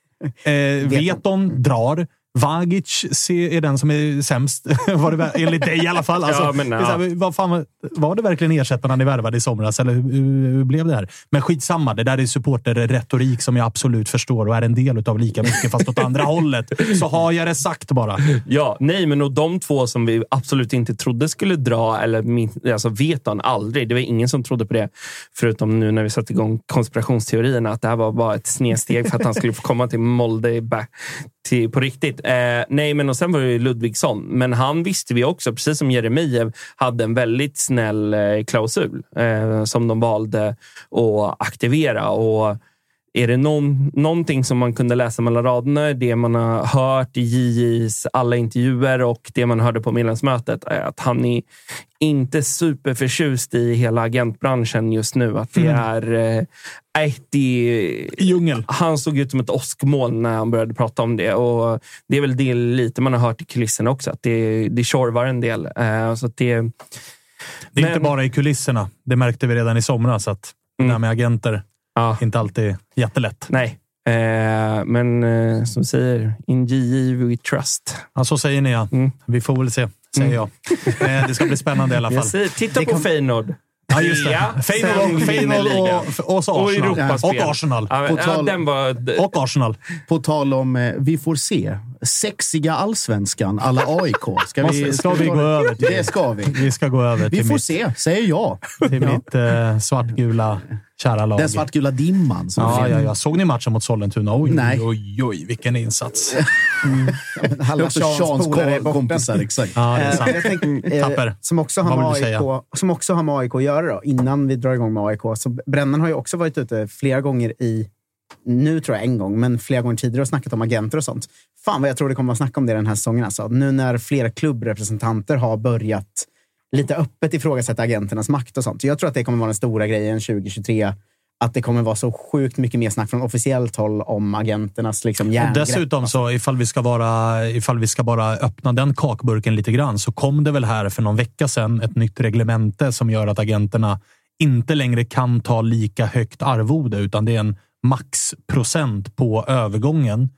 Eh, Veton drar. Vagic är den som är sämst, var det, enligt dig i alla fall. Alltså, Ja, men, så här, vad fan, var det verkligen ersättarna ni värvade i somras, eller hur, hur, hur blev det här? Men skitsamma, det där är supporterretorik som jag absolut förstår och är en del av lika mycket, fast åt andra hållet. Så har jag det sagt bara. Ja, nej, men och de två som vi absolut inte trodde skulle dra, eller min, alltså vet han aldrig. Det var ingen som trodde på det, förutom nu när vi satte igång konspirationsteorierna, att det här var bara ett snedsteg för att han skulle få komma till Molde back, till, på riktigt. Eh, nej, men och sen var det Ludvigsson, men han visste vi också, precis som Jeremejeff, hade en väldigt snäll eh, klausul eh, som de valde att aktivera. Och är det någon, någonting som man kunde läsa mellan raderna, det man har hört i JJs alla intervjuer och det man hörde på medlemsmötet, är att han är inte superförtjust i hela agentbranschen just nu. Att det är... Eh, nej, det, Djungel. han såg ut som ett åskmoln när han började prata om det. Och Det är väl det lite man har hört i kulisserna också, att det, det tjorvar en del. Eh, så det, Det är Men- inte bara i kulisserna. Det märkte vi redan i somras, att det där med agenter ja, inte alltid jättelätt. nej. Eh, men eh, som säger, in JJ we trust. Ja, så säger ni ja. Mm. Vi får väl se, säger jag. Eh, det ska bli spännande i alla fall. Säger, titta Det på Feyenoord. Ja, just det. Ja, Feyenoord, Feyenoord och, och, så Och Arsenal. Europaspel. och Arsenal. Ja, men, På ja, tal- den var... Och Arsenal. På tal om eh, vi får se. Sexiga allsvenskan alla AIK. Ska vi, Måste- ska vi gå över till Det ska vi. Vi ska gå över Vi till får mitt, se, säger jag. till mitt eh, svartgula kära lag. Den svartgula dimman. Som Ja, ja, ja. Såg ni matchen mot Sollentuna? Oj, Nej. oj, oj, vilken insats. Halva också Seans kompisar. Exakt. Ja, det är Eh, sant. jag tänker, eh, Tapper. Som också, har Vad med vill du säga? AIK, som också har med AIK att göra, då, innan vi drar igång med AIK. Så Brännan har ju också varit ute flera gånger i, nu tror jag en gång, men flera gånger tidigare och snackat om agenter och sånt. Fan vad jag tror det kommer att snacka om det den här säsongen. Alltså. Nu när flera klubbrepresentanter har börjat lite öppet ifrågasätta agenternas makt och sånt. Så jag tror att det kommer vara den stora grejen 2023. Att det kommer vara så sjukt mycket mer snack från officiellt håll om agenternas liksom, järngrepp. dessutom, så ifall vi, ska vara, ifall vi ska bara öppna den kakburken lite grann, så kom det väl här för någon vecka sedan ett nytt reglemente som gör att agenterna inte längre kan ta lika högt arvode, utan det är en maxprocent på övergången.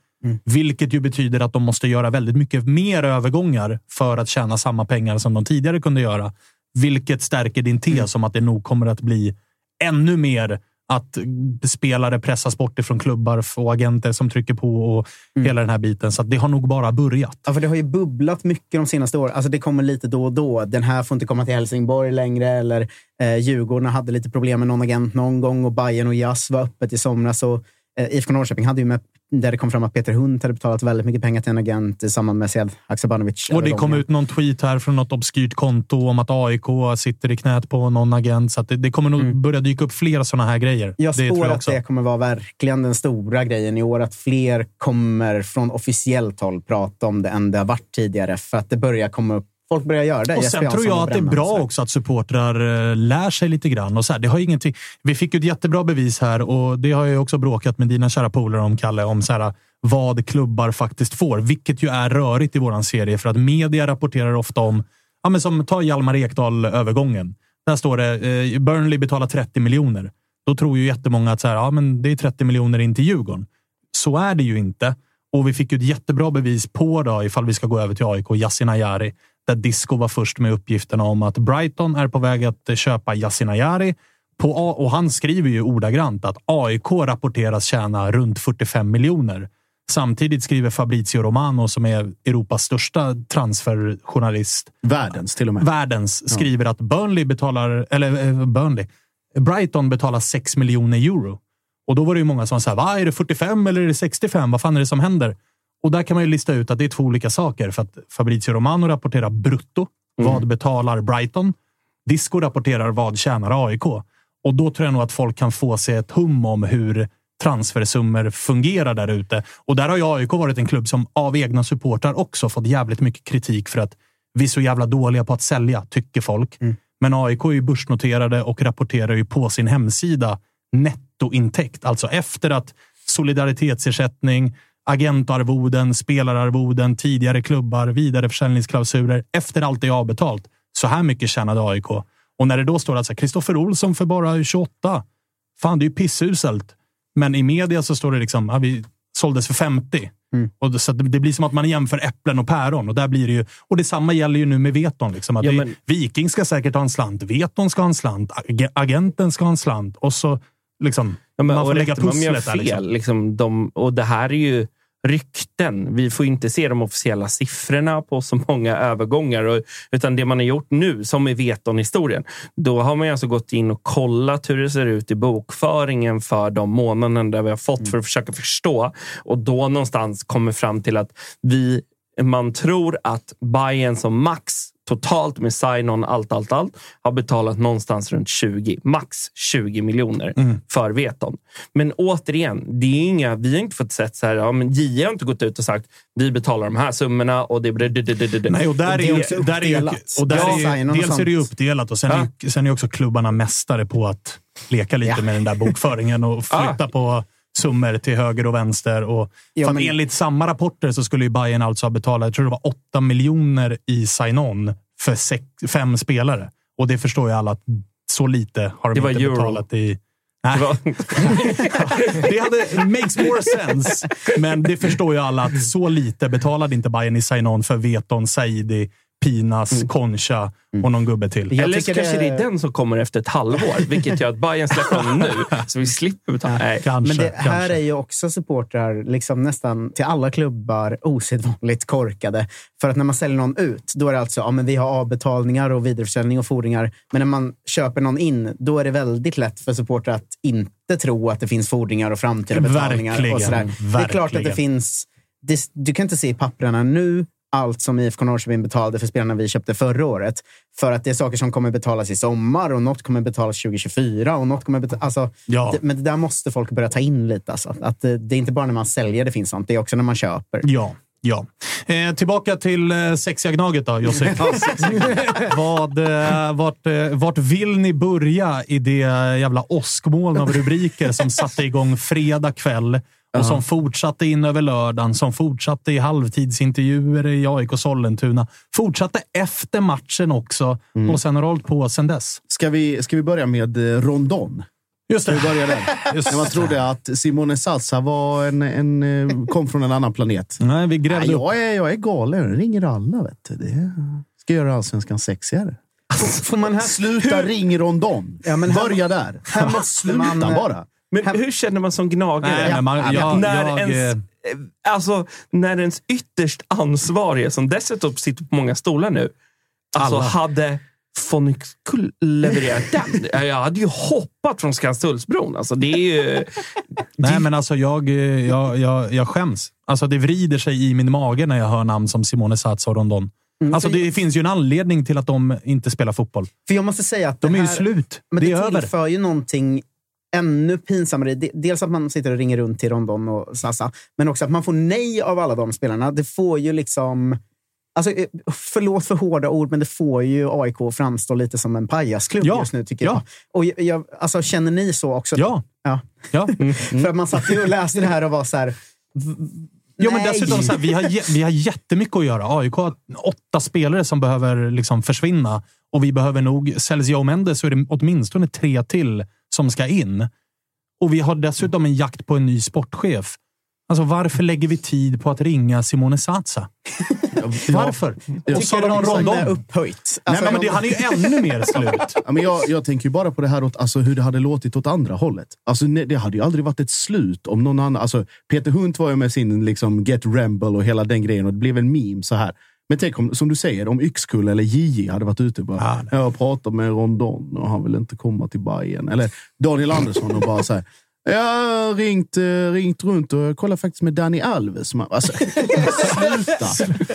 Vilket ju betyder att de måste göra väldigt mycket mer övergångar för att tjäna samma pengar som de tidigare kunde göra. Vilket stärker din tes om att det nog kommer att bli ännu mer att spelare pressas bort ifrån klubbar och agenter som trycker på och hela den här biten. Så det har nog bara börjat. Ja, för det har ju bubblat mycket de senaste åren. Alltså det kommer lite då och då. Den här får inte komma till Helsingborg längre. Eller eh, Djurgården hade lite problem med någon agent någon gång och Bayern och Jazz var öppet i somras. Och, IFK Norrköping hade ju med, där det kom fram att Peter Hunt hade betalat väldigt mycket pengar till en agent i samband med Sead Haksabanovic. Och det kom ut någon tweet här från något obskyrt konto om att AIK sitter i knät på någon agent. Så det, det kommer nog börja dyka upp fler sådana här grejer. Jag det spår jag att det kommer vara verkligen den stora grejen i år. Att fler kommer från officiellt håll prata om det än det har varit tidigare. För att det börjar komma upp. Folk börjar göra det. Och sen tror jag att det är bra så. också att supportrar eh, lär sig lite grann. Och så här, det har ingenting, vi fick ju ett jättebra bevis här och det har jag också bråkat med dina kära polare om, Kalle. Om så här, vad klubbar faktiskt får, vilket ju är rörigt i våran serie för att media rapporterar ofta om, ja, men som ta Hjalmar Ekdal-övergången. Där står det eh, Burnley betalar 30 miljoner. Då tror ju jättemånga att så här, ja, men det är 30 miljoner in till Djurgården. Så är det ju inte. Och vi fick ju ett jättebra bevis på, då, ifall vi ska gå över till AIK, Yasin Ayari, där Disco var först med uppgifterna om att Brighton är på väg att köpa Yasin Ayari. På A och han skriver ju ordagrant att AIK rapporteras tjäna runt 45 miljoner. Samtidigt skriver Fabrizio Romano, som är Europas största transferjournalist, Världens till och med. världens, skriver att Burnley betalar, eller eh, Burnley, Brighton betalar 6 miljoner euro. Och då var det ju många som sa, va, är det 45 eller är det 65? Vad fan är det som händer? Och där kan man ju lista ut att det är två olika saker. För att Fabrizio Romano rapporterar brutto. Vad betalar Brighton? Disco rapporterar vad tjänar AIK? Och då tror jag nog att folk kan få sig ett hum om hur transfersummor fungerar där ute. Och där har ju AIK varit en klubb som av egna supportrar också fått jävligt mycket kritik för att vi är så jävla dåliga på att sälja, tycker folk. Men AIK är ju börsnoterade och rapporterar ju på sin hemsida nettointäkt. Alltså efter att solidaritetsersättning, agentarvoden, spelararvoden, tidigare klubbar, vidareförsäljningsklausuler. Efter allt är avbetalt. Så här mycket tjänade AIK. Och när det då står att Kristoffer Olsson för bara 28. Fan, det är ju pissuselt. Men i media så står det liksom, ja, vi såldes för 50. Och det, så att det det blir som att man jämför äpplen och päron. Och, där blir det ju, och detsamma gäller ju nu med Veton. Liksom, att Ja, det, men- Viking ska säkert ha en slant. Veton ska ha en slant. ag- Agenten ska ha en slant. Och så liksom, Ja, men, man får lägga pusslet där. fel. Liksom. Liksom, de, och det här är ju rykten. Vi får inte se de officiella siffrorna på så många övergångar. Och, utan det man har gjort nu, som i Veton-historien, då har man ju alltså gått in och kollat hur det ser ut i bokföringen för de månaderna där vi har fått för att försöka förstå. Och då någonstans kommer fram till att vi, man tror att Bayern som max totalt med sign-on, allt, allt, allt, har betalat någonstans runt 20, max 20 miljoner för Veton. Men återigen, det är inga, vi har inte fått sett så här, ja, men JE har inte gått ut och sagt vi betalar de här summorna och det... det. Nej, och där är, ju, också där är och där Ja, är och dels är det ju sånt. uppdelat och sen, är, ju- sen är också klubbarna mästare på att leka lite Ja. med den där bokföringen och flytta på summor till höger och vänster. Och, Ja, för men- enligt samma rapporter så skulle ju Bayern alltså ha betalat, jag tror det var 8 miljoner i sign-on för sex, fem spelare. Och det förstår ju alla att så lite har de Det var inte betalat i... Nej. Det var- det hade, makes more sense. Men det förstår ju alla att så lite betalade inte Bayern i sign-on för Veton, Saidi, Pinas, Concha och någon gubbe till. Jag Eller så tycker kanske det är den som kommer efter ett halvår, vilket gör att Bayern släpper honom nu. Så vi slipper betala. Nej. Kanske. Men det här kanske. är ju också supportrar, liksom nästan till alla klubbar, osedvanligt korkade. För att när man säljer någon ut, då är det alltså ja, men vi har avbetalningar och vidareförsäljning och fordringar. Men när man köper någon in, då är det väldigt lätt för supportrar att inte tro att det finns fordringar och framtida betalningar. Verkligen, och sådär. Det är klart att det verkligen. finns... Det, du kan inte se i papperna nu allt som IFK Norrköping betalade för spelarna vi köpte förra året. För att det är saker som kommer betalas i sommar och något kommer betalas 2024. Och något kommer betalas, alltså, Ja. det, men det där måste folk börja ta in lite. Alltså. Att det, det är inte bara när man säljer det finns sånt, det är också när man köper. Ja. Ja. Eh, tillbaka till eh, sexiga Gnaget då, Josip. vad, eh, vart, eh, vart vill ni börja i det jävla åskmoln av rubriker som satte igång fredag kväll och som fortsatte in över lördagen, som fortsatte i halvtidsintervjuer i AIK Sollentuna, fortsatte efter matchen också och sen har hållit på sen dess. Ska vi, ska vi börja med eh, Rondon? Just Ska vi börja där? Just man trodde att Simone Salsa var en, en, eh, kom från en annan planet. Nej, vi Nej, grävde upp. jag, är, jag är galen. Jag ringer alla. Vet du. Det ska göra allsvenskan sexigare. Får man här, Sluta ring Rondon. Ja, Börja där. här måste Sluta man, bara. Men hur känner man som gnagare? Nej, men man- jag- när, jag, ens, eh, alltså, när ens ytterst ansvarige, som dessutom sitter på många stolar nu, alltså Alla. hade Fonikull levererat den. Jag hade ju hoppat från Skanstullsbron. Alltså, det är ju... Nej, men alltså jag, eh, jag, jag, jag skäms. Alltså det vrider sig i min mage när jag hör namn som Simone Satsa och Rondon. Alltså för- det finns ju en anledning till att de inte spelar fotboll. För jag måste säga att De det är ju här, slut. Men det det, är över. tillför ju någonting ännu pinsammare. De- Dels att man sitter och ringer runt till Rondon och Sasa, men också att man får nej av alla de spelarna. Det får ju liksom... Alltså, eh, förlåt för hårda ord, men det får ju AIK framstå lite som en pajasklubb Ja, just nu, tycker ja. jag. Och jag, jag alltså, känner ni så också? Ja. ja. Ja. För att man satt ju och läste det här och var så här... Jo, men dessutom, så här, vi, har, vi har jättemycket att göra. AIK har åtta spelare som behöver liksom försvinna och vi behöver nog... Säljs Joe Mendes så är det åtminstone tre till som ska in. Och vi har dessutom en jakt på en ny sportchef. Alltså, varför lägger vi tid på att ringa Simone Satsa? Varför? Jag Och har de Rondon är upphöjt. Nej, Alltså, men det, han är ju ännu mer slut. Ja, men jag, jag tänker ju bara på det här åt, alltså, hur det hade låtit åt andra hållet. Alltså, ne- det hade ju aldrig varit ett slut om någon annan... Alltså, Peter Hunt var ju med sin liksom, Get Ramble och hela den grejen och det blev en meme så här. Men tänk om, som du säger, om Yxkull eller JJ hade varit ute och bara Ah. “Jag har pratat med Rondon och han vill inte komma till Bayern Eller Daniel Andersson och bara så här “Jag har ringt, eh, ringt runt och jag kollar faktiskt med Danny Alves”. Alltså, sluta!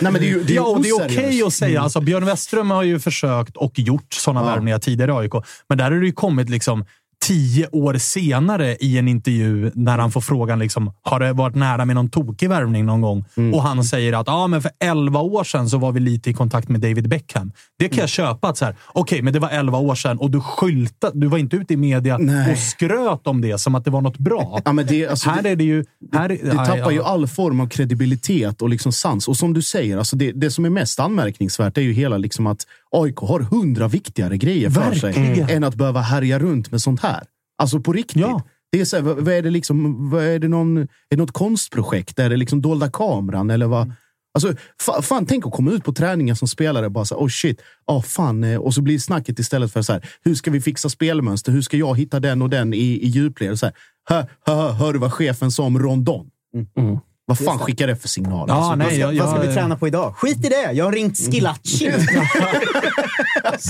Nej, men det är ju, det är ja, och det är okej att säga. Alltså, Björn Westerström har ju försökt och gjort sådana Ja. värvningar tidigare i AIK. Men där har det ju kommit liksom tio år senare i en intervju när han får frågan liksom, har det varit nära med någon tokig värvning någon gång? Mm. Och han säger att ja, men för elva år sedan så var vi lite i kontakt med David Beckham. Det kan Mm. jag köpa. Okej, men det var elva år sedan och du skyltade. Du var inte ute i media Nej. och skröt om det som att det var något bra. Ja, men det, alltså, här är det ju... Här, Det tappar ju all form av kredibilitet och liksom sans. Och som du säger, alltså det, det som är mest anmärkningsvärt är ju hela liksom att AIK har hundra viktigare grejer för sig Verkligen. än att behöva härja runt med sånt här. Alltså på riktigt. Ja. Det är så här, vad, är det liksom? Vad är det någon, är det något konstprojekt? Är det liksom dolda kameran eller vad? Alltså, fa, fan, tänk att komma ut på träningen som spelare och bara så här, oh shit, oh fan. eh, Och så blir snacket istället för så här, hur ska vi fixa spelmönster? Hur ska jag hitta den och den i, i djupled? Så här, hör, hör, hör du vad chefen sa om Rondon? Vad fan skickar det för signal? Ja, Alltså, nej, Vad ska, jag, vad ska vi träna på idag? Skit i det! Jag har ringt Skilacci.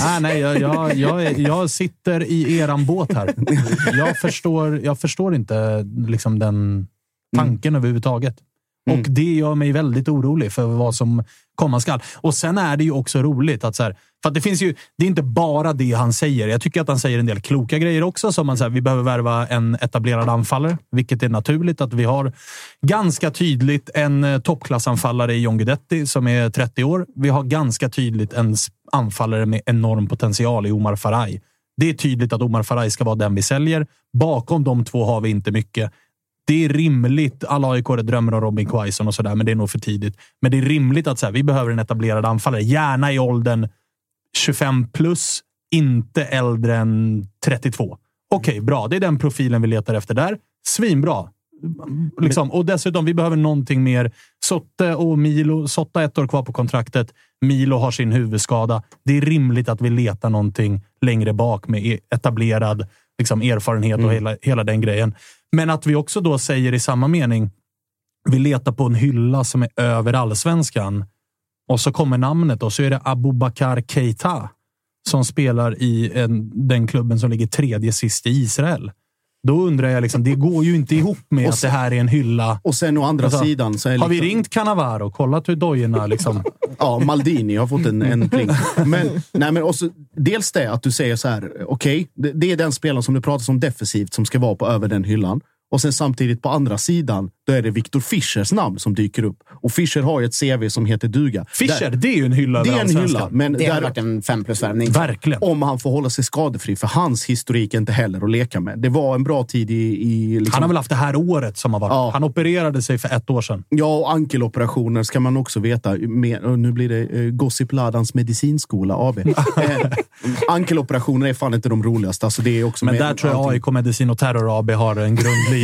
Nej, nej, jag, jag, jag, jag sitter i eran båt här. Jag förstår, jag förstår inte liksom den tanken överhuvudtaget. Och det gör mig väldigt orolig för vad som komma skall. Och sen är det ju också roligt att så här, för att det finns ju, det är inte bara det han säger. Jag tycker att han säger en del kloka grejer också. Som att vi behöver värva en etablerad anfallare, vilket är naturligt att vi har ganska tydligt en eh, toppklassanfallare i John Guidetti som är 30 år. Vi har ganska tydligt en anfallare med enorm potential i Omar Faraj. Det är tydligt att Omar Faraj ska vara den vi säljer. Bakom de två har vi inte mycket. Det är rimligt. Alla aik drömmer om Robin Quaison och sådär, men det är nog för tidigt. Men det är rimligt att så här, vi behöver en etablerad anfallare. Gärna i åldern 25 plus, inte äldre än 32. Okej, bra. Det är den profilen vi letar efter där. Svinbra. Liksom. Och dessutom, vi behöver någonting mer. Sotte och Milo. Sotta ett år kvar på kontraktet. Milo har sin huvudskada. Det är rimligt att vi letar någonting längre bak med e- etablerad liksom, erfarenhet och hela, hela den grejen. Men att vi också då säger i samma mening, vi letar på en hylla som är över allsvenskan. Och så kommer namnet och så är det Abubakar Keita som spelar i en, den klubben som ligger tredje sist i Israel. Då undrar jag, liksom, det går ju inte ihop med Och att sen- det här är en hylla. Och sen å andra Alltså, sidan så är Har vi liksom- ringt Cannavaro och kollat hur dojorna liksom... Ja, Maldini har fått en, en pling. Men, nej, men också, dels det att du säger så här, okej, det, det är den spelaren som du pratar om defensivt som ska vara på över den hyllan. Och sen samtidigt på andra sidan, då är det Viktor Fischers namn som dyker upp. Och Fischer har ju ett CV som heter duga. Fischer, Där- det är ju en hylla det är en hylla, men Det där, varit en fem plus-värvning. Verkligen. om han får hålla sig skadefri, för hans historik är inte heller att leka med. Det var en bra tid i... i liksom, Han har väl haft det här året som har varit. Ja. Han opererade sig för ett år sedan. Ja, och ankeloperationer ska man också veta. Med, nu blir det eh, Gossip Ladans medicinskola AB. eh, ankeloperationer är fan inte de roligaste. Alltså, det är också Men med där tror jag allting. AIK Medicin och Terror AB har en grundlig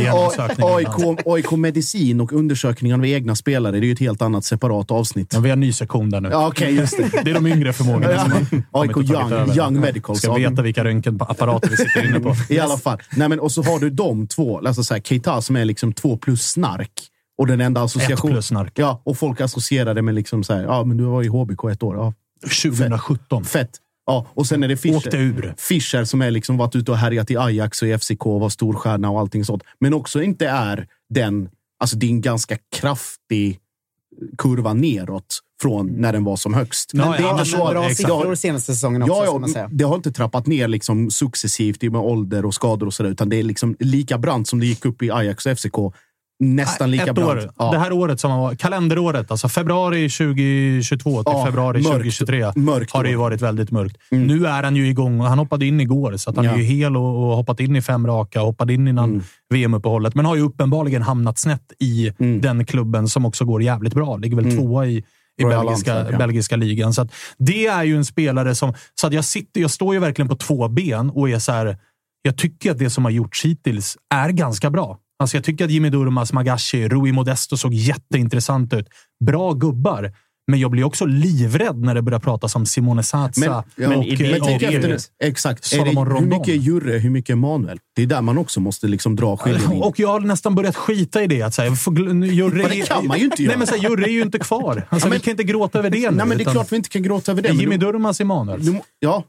AIK, AIK Medicin och undersökningar av egna spelare, det är ju ett helt annat separat avsnitt. Men vi har ny sektion där nu. Ja, okej, just det. Det är de yngre förmågorna som AIK Young. Young Medical. Ska veta vilka röntgenapparater vi sitter inne på. I alla fall. Nej, men, och så har du de två, alltså så här, Keita som är liksom två plus snark. Och den enda association... plus snark. Ja, och folk associerar det med liksom så här, ja men du var i HBK ett år. Ja, 2017. fett. Ja, och sen är det Fischer. Åkte ur. Fischer som är liksom varit ute och härjat i Ajax och i FCK och var storstjärna och allting sånt. Men också inte är den, alltså det är en ganska kraftig kurva neråt från när den var som högst. Ja, Men det är så- bra siffror senaste säsongen också, Ja, ja man säga. det har inte trappat ner liksom successivt med ålder och skador och sådär, utan det är liksom lika brant som det gick upp i Ajax och FCK. Nästan lika Ett brant. år. Ja. Det här året, som var, kalenderåret, alltså februari 2022 till Ja, februari mörkt. 2023, Mörkt har det ju varit väldigt mörkt. Nu är han ju igång och han hoppade in igår, så han Ja. är ju hel och, och hoppat in i fem raka och hoppade in innan Mm. VM-uppehållet. Men har ju uppenbarligen hamnat snett i Mm. den klubben som också går jävligt bra. Ligger väl tvåa i, i Royal belgiska, Antwerp, ja. belgiska ligan. Så det är ju en spelare som... Så att jag, sitter, jag står ju verkligen på två ben och är så här... Jag tycker att det som har gjorts hittills är ganska bra. Alltså jag tycker att Jimmy Durmaz, Magashi, Rui Modesto såg jätteintressant ut. Bra gubbar. Men jag blir också livrädd när det börjar pratas om Simone Satsa Men, och, och, och, nu. Exakt. Det, Salomon hur Rondon. mycket Jurre, hur mycket är Manuel? Det är där man också måste liksom dra skiljelinjen. Och jag har nästan börjat skita i det. Att för, gl- Jurre, Men det kan man ju inte göra. Nej, men så här, Jurre är ju inte kvar. Alltså, Ja, men- vi kan inte gråta över det nu. Nej, men det är klart vi inte kan gråta över det. Det är Jimmy du- Durmaz Emanuel. du Ja,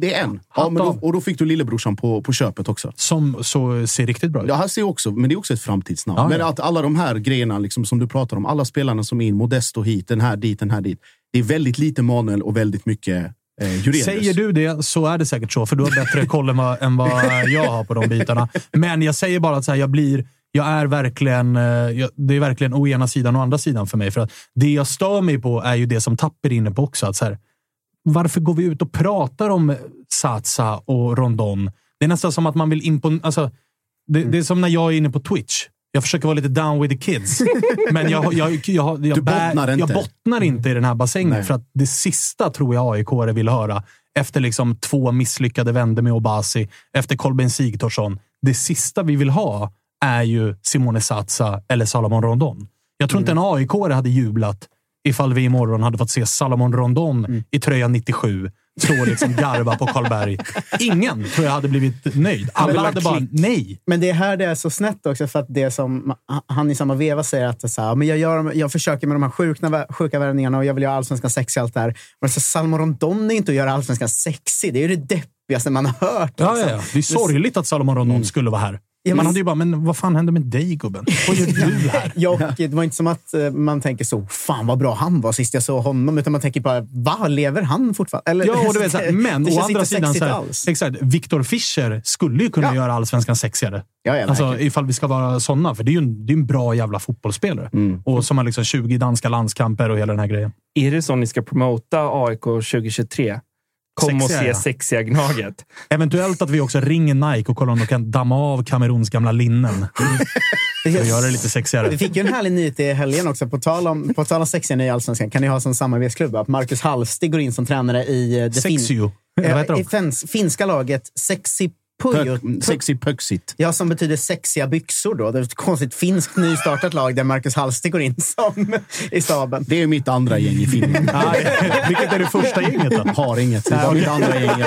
det är en. Ja, då, och då fick du lillebrorsan på, på köpet också. Som så ser riktigt bra ut. Ja, han ser också, men det är också ett framtidsnamn. Ja, men att alla de här grejerna liksom, som du pratar om, alla spelarna som är in, Modesto hit, den här dit, den här dit. Det är väldigt lite Manuel och väldigt mycket eh. Säger du det så är det säkert så, för du har bättre koll än vad, än vad jag har på de bitarna. Men jag säger bara att så här, jag blir... Jag är verkligen, eh, jag, det är verkligen å ena sidan och andra sidan för mig. För att det jag stör mig på är ju det som Tapper är inne på också. Att så här, varför går vi ut och pratar om Satsa och Rondon? Det är nästan som att man vill imponera. Alltså, det, det är som när jag är inne på Twitch. Jag försöker vara lite down with the kids. Men jag, jag, jag, jag, bottnar jag inte. bottnar inte i den här bassängen. Nej. För att det sista tror jag aik vill höra. Efter liksom två misslyckade vändor med Obasi, efter Kolbeinn Sigthorsson. Det sista vi vill ha är ju Simone Satsa eller Salomon Rondon. Jag tror inte en aik hade jublat ifall vi imorgon hade fått se Salomon Rondon i tröja 97 stå och liksom garva på Karlberg. Ingen tror jag hade blivit nöjd. Alla hade bara nej. Men det är här det är så snett också, för att det som han i samma veva säger att så här, men jag, gör, jag försöker med de här sjuka, sjuka värvningarna och jag vill göra allsvenskan sexig och allt det här. Men så Rondon är inte att göra allsvenskan sexig. Det är ju det deppigaste man har hört. Ja, liksom. ja, ja. Det är sorgligt att Salomon Rondon skulle vara här. Ja, Man hade ju bara, men vad fan hände med dig gubben? Vad gör du här? Ja, och det var inte som att eh, man tänker så, fan vad bra han var sist jag såg honom, utan man tänker bara, va, lever han fortfarande? Eller, Ja, och du vet, så här, men det å andra sidan, så här, exakt, Viktor Fischer skulle ju kunna Ja. göra allsvenskan sexigare. Ja, ja, alltså, ifall vi ska vara sådana, för det är ju en, det är en bra jävla fotbollsspelare. Mm. Och som har liksom 20 danska landskamper och hela den här grejen. Är det så ni ska promota AIK 2023? Kom och Sexiga, se ja. sexiga Gnaget. Eventuellt att vi också ringer Nike och kollar om de kan damma av Kameruns gamla linnen. För att göra det lite sexigare. Vi fick ju en härlig nyhet i helgen också. På tal om, på tal om sexiga nya allsvenskan kan ni ha som samarbetsklubb att Marcus Hallstig går in som tränare i eh, det fin- Sexio. De? i fins, finska laget Sexi Pujo. Pök, sexy Pöxit. Ja, som betyder sexiga byxor. Då. Det är ett konstigt finskt nystartat lag där Marcus Hallstig går in som i staben. Det är mitt andra gäng i Finland. Vilket är det första gänget då? Har inget. Det var mitt andra gäng.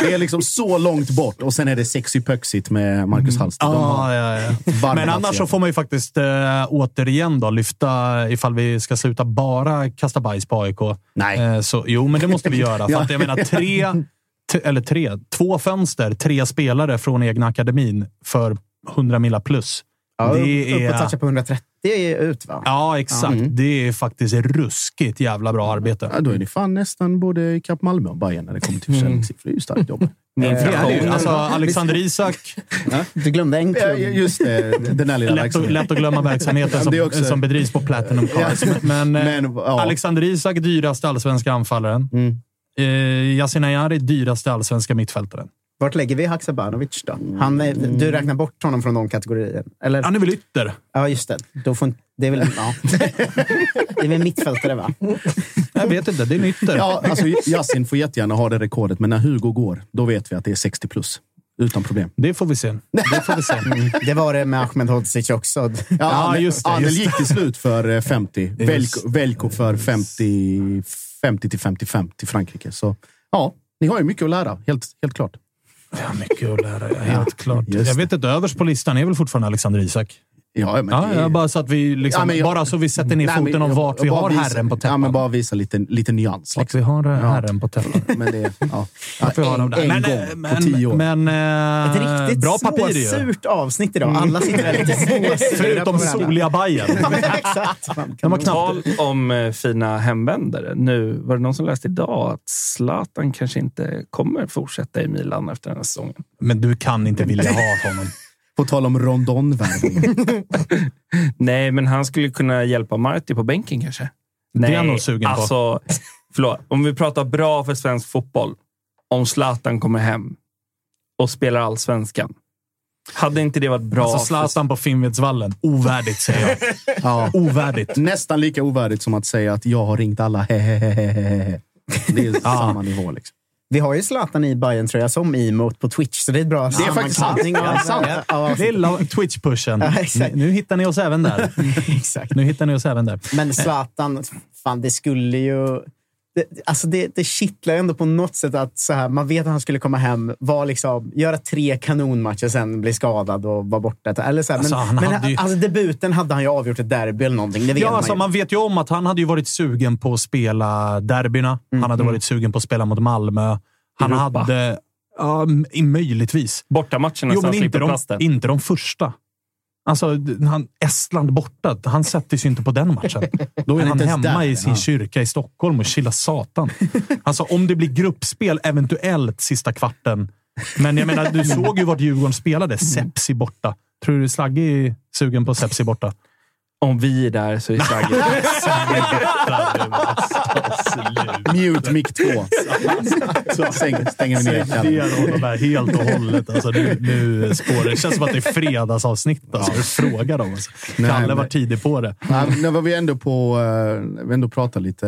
Det är liksom så långt bort och sen är det sexy Pöxit med Marcus Hallstig. De har Ah, ja, ja. Men annars så får man ju faktiskt äh, återigen då lyfta, ifall vi ska sluta bara kasta bajs på AIK. Nej. Eh, så, jo, men det måste vi göra. För Ja. att jag menar, tre, eller tre, två fönster, tre spelare från egna akademin för 100 milla plus. Ja, det upp och är... toucha på 130 ut, va? Ja, exakt. Det är faktiskt ruskigt jävla bra arbete. Ja, då är ni fan nästan både ikapp Malmö och Bayern när det kommer till försäljningssiffror. Det är ju starkt jobb. Inflation. Alltså, Alexander Isak, Du glömde en Ja, klubb. just det. Den här lilla lätt, att- verksamheten. lätt att glömma verksamheten som, också- som bedrivs på Platinum Cars. Men, eh, Men, ja. Alexander Isak, dyraste allsvenska anfallaren. Mm. Eh, Yasin Ayari, dyraste allsvenska mittfältaren. Vart lägger vi Haksabanovic då? Han är, Du räknar bort honom från de kategorierna? Eller? Han är väl ytter? Ja, just det. Då får, det är väl, ja. det är väl mittfältare, va? Jag vet inte, det är en ytter. Ja, alltså, Yasin får jättegärna ha det rekordet, men när Hugo går, då vet vi att det är 60 plus. Utan problem. Det får vi se. Det får vi se. Det var det med Ahmed Hodzic också. Ja, just det, Anel gick till slut för eh, 50. Just Velko, Velko för 50, 50 till 55 till Frankrike. Så ja, ni har ju mycket att lära. Helt, helt klart. Ja, mycket att lära, helt klart. just Jag vet inte, överst på listan är väl fortfarande Alexander Isak. Ja, men Ja, det bara så att vi, liksom, Ja, men jag- bara så vi sätter ner Nej, foten men om vart vi jag har visa- herren på täppan. Ja, men bara visa lite, lite nyans. Vart Liksom. vi har Ja. herren på täppan. Men det, ja. Att vi har dem en, där. en Men, gång eh, på men, tio år. Men, Ett eh, riktigt bra papir småsurt avsnitt idag. Alla sitter där lite småsura Förutom på soliga Bajen. Exakt. Knappt... Tal om eh, fina hemvändare. Nu var det någon som läste idag att Zlatan kanske inte kommer fortsätta i Milan efter den här säsongen. Men du kan inte vilja ha honom. På tal om rondonvärvning. Nej, men han skulle kunna hjälpa Marti på bänken kanske. Det är Nej, han nog sugen på. alltså, Förlåt, om vi pratar bra för svensk fotboll. Om Zlatan kommer hem och spelar allsvenskan. Hade inte det varit bra? Alltså Zlatan på Finnvedsvallen. Ovärdigt, säger jag. Ja. Ovärdigt. Nästan lika ovärdigt som att säga att jag har ringt alla. Hehehehe. Det är samma nivå. Liksom. Vi har ju Zlatan i bayern tröja som emote på Twitch, så det är ett bra Det är faktiskt sant. Det är Twitch-pushen. Ja, nu hittar ni oss även där. Exakt. Nu hittar ni oss även där. Men Zlatan, fan det skulle ju... Det, alltså det, det kittlar ändå på något sätt att så här, man vet att han skulle komma hem, var liksom, göra tre kanonmatcher, sen bli skadad och vara borta. Eller så här, Alltså, men han men hade ju- alltså, debuten hade han ju avgjort ett derby eller någonting. Det vet Ja, man alltså, ju. man vet ju om att han hade ju varit sugen på att spela derbyna. Han hade varit sugen på att spela mot Malmö. Han Europa. hade... Ja, möjligtvis. Bortamatcherna Jo, han men inte de, inte de första. Alltså, han, Estland borta. Han sätter sig inte på den matchen. Då är Han han, hemma där, i sin ja. kyrka i Stockholm och chillar satan. Alltså, om det blir gruppspel, eventuellt sista kvarten. Men jag menar, du såg ju vart Djurgården spelade. Sepsi borta. Tror du Slagge är sugen på Sepsi borta? Om vi är där så är Slagge... Mute mic 2. Stäng, stänger vi ner där helt och hållet. Alltså, nu, nu spårar det. Det känns som att det är fredagsavsnitt. Alltså. Du frågar dem. Alltså. Nej, Kalle var men- tidig på det. Nej, men Nu var vi ändå på eh, vi ändå pratar lite,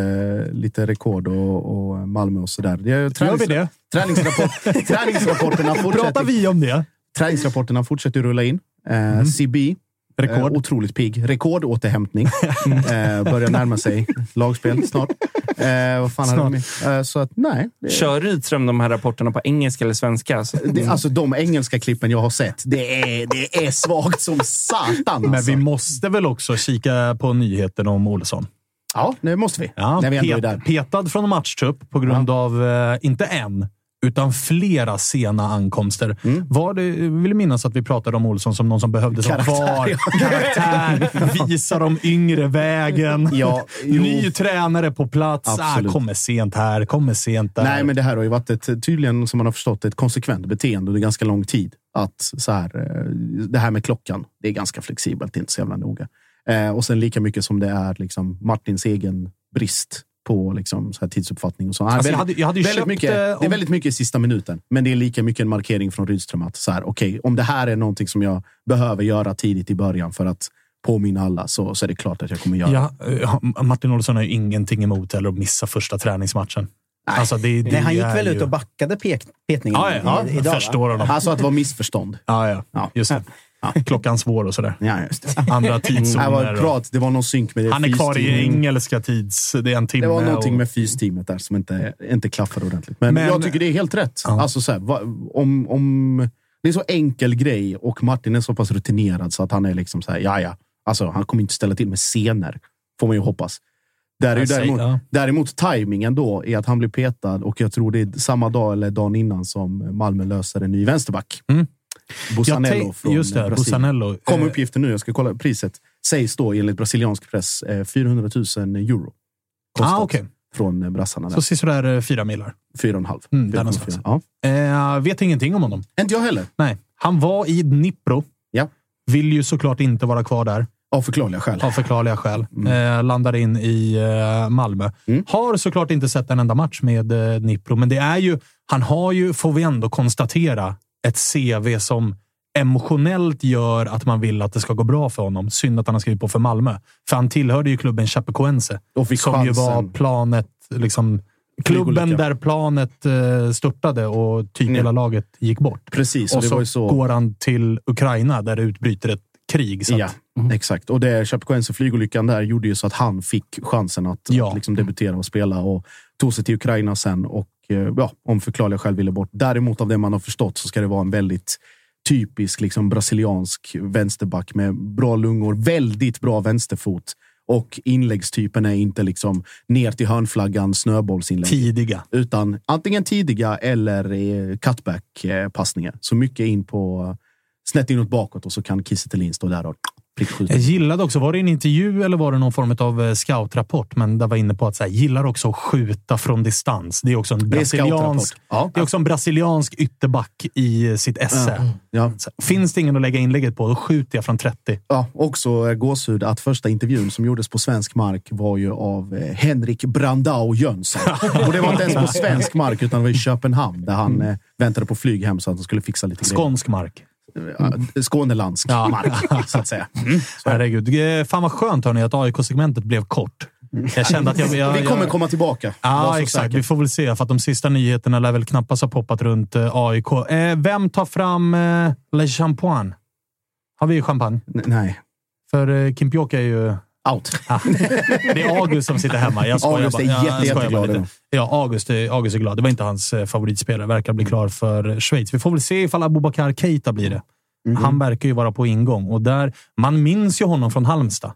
lite rekord och, och Malmö och sådär. Är Gör tränings- vi det? Träningsrapport, träningsrapporterna Pratar fortsätter, vi om det? träningsrapporterna fortsätter rulla in. Eh, CB, Rekord. Eh, otroligt pigg. Rekordåterhämtning. eh, börjar närma sig lagspel snart. Eh, vad fan hade de eh, Så att nej. Det, Kör Rydström de här rapporterna på engelska eller svenska? Alltså, det, alltså de engelska klippen jag har sett, det är, det är svagt som satan. Men Alltså. vi måste väl också kika på nyheten om Olsson? Ja, det måste vi. Ja, när vi ändå är där. petad från matchtrupp på grund av, eh, inte en, utan flera sena ankomster. Mm. Var det, vill minnas att vi pratade om Olsson som någon som behövdes ha Karaktär, kvar. ja. Karaktär, visa de yngre vägen. Ja. Ny tränare på plats. Ah, kommer sent här, kommer sent där. Nej, men det här har ju varit ett, tydligen, som man har förstått, ett konsekvent beteende under ganska lång tid. Att så här, eh, det här med klockan, det är ganska flexibelt, det är inte så jävla noga. Eh, och sen lika mycket som det är liksom Martins egen brist på liksom, så här tidsuppfattning. Och så. Alltså, jag hade- jag hade ju väldigt köpt, mycket, eh, Det är om- väldigt mycket i sista minuten, men det är lika mycket en markering från Rydström att så här, okej, om det här är någonting som jag behöver göra tidigt i början för att påminna alla så, så är det klart att jag kommer göra det. Ja, eh, Martin Olsson har ju ingenting emot eller att missa första träningsmatchen. Alltså, det, det Nej, han gick väl ju... ut och backade pek, petningen Ja, ja, jag idag? va? förstår honom. Alltså att det var missförstånd. Ja, ja. Ja. Just det. Klockan svår och sådär. Ja. Andra Det var, tidszoner. prat, det var någon synk med det Han är kvar i engelska tids... Det är en timme. Det var någonting och, med fysteamet där som inte, inte klaffade ordentligt. Men, Men- jag tycker det är helt rätt. Ja. Alltså, så här, om, om, det är så enkel grej och Martin är så pass rutinerad så att han är liksom så här, ja ja. Alltså, han kommer inte ställa till med scener, får man ju hoppas. Där är däremot, ja. däremot tajmingen då är att han blir petad och jag tror det är samma dag eller dagen innan som Malmö löser en ny vänsterback. Mm. Bussanello från just det. Bussanello. Kom Eh, uppgiften nu, jag ska kolla priset. Sägs då enligt brasiliansk press eh, 400 000 euro. Ah, okej. Från eh, brassarna. Där. Så sisådär eh, fyra milar. Fyra och en halv. Mm, där någonstans. Ja. Eh, vet ingenting om honom. Inte jag heller. Nej. Han var i Dnipro. Ja. Vill ju såklart inte vara kvar där. Av förklarliga skäl. Av förklarliga skäl. Eh, landar in i eh, Malmö. Mm. Har såklart inte sett en enda match med eh, Dnipro, men det är ju, han har ju, får vi ändå konstatera, ett CV som emotionellt gör att man vill att det ska gå bra för honom. Synd att han har skrivit på för Malmö. För han tillhörde ju klubben Chapecoense. Och fick som ju var chansen. planet, liksom, klubben där planet eh, störtade och typ hela laget gick bort. Precis, och Och så, så. går han till Ukraina där det utbryter ett krig. Ja, att, exakt. Och det Chapecoense flygolyckan där gjorde ju så att han fick chansen att, Ja. att liksom debutera och spela och tog sig till Ukraina sen och ja, om förklarliga skäl ville bort. Däremot av det man har förstått så ska det vara en väldigt typisk liksom, brasiliansk vänsterback med bra lungor, väldigt bra vänsterfot och inläggstypen är inte liksom ner till hörnflaggan snöbollsinlägg. tidiga. utan antingen tidiga eller eh, cutback-passningar. Så mycket in på snett inåt bakåt och så kan Kiese stå där och Jag gillade också, var det en intervju eller var det någon form av eh, scoutrapport? Men där var inne på att så här, gillar också att skjuta från distans. Det är också en Det är brasiliansk, scoutrapport. Ja. det är också en brasiliansk ytterback i sitt esse. Ja. Så, finns det ingen att lägga inlägget på, då skjuter jag från 30. Ja, också eh, gåshud att första intervjun som gjordes på svensk mark var ju av eh, Henrik Brandao Jönsson. Och det var inte ens på svensk mark, utan det var i Köpenhamn där han eh, väntade på flyg hem så att han skulle fixa lite grejer. Skånsk mark. Ja, Skånelandsk Ja. mark, så att säga. Herregud. Eh, Fan vad skönt hörni, att AIK-segmentet blev kort. Jag kände att jag... jag Vi kommer jag, komma tillbaka. Ja, exakt. säker. Vi får väl se, för att de sista nyheterna lär väl knappast ha poppat runt eh, AIK. Eh, vem tar fram eh, Le Champagne? Har vi champagne? N- Nej. För eh, Kimpioka är ju... Out. Ah, det är August som sitter hemma. Jag skojar August är bara. Jag jätte, bara jätteglad lite. Ja, August är, August är glad. Det var inte hans eh, favoritspelare. Verkar bli klar för Schweiz. Vi får väl se ifall Abubakar Keita blir det. Han verkar ju vara på ingång och där, man minns ju honom från Halmstad.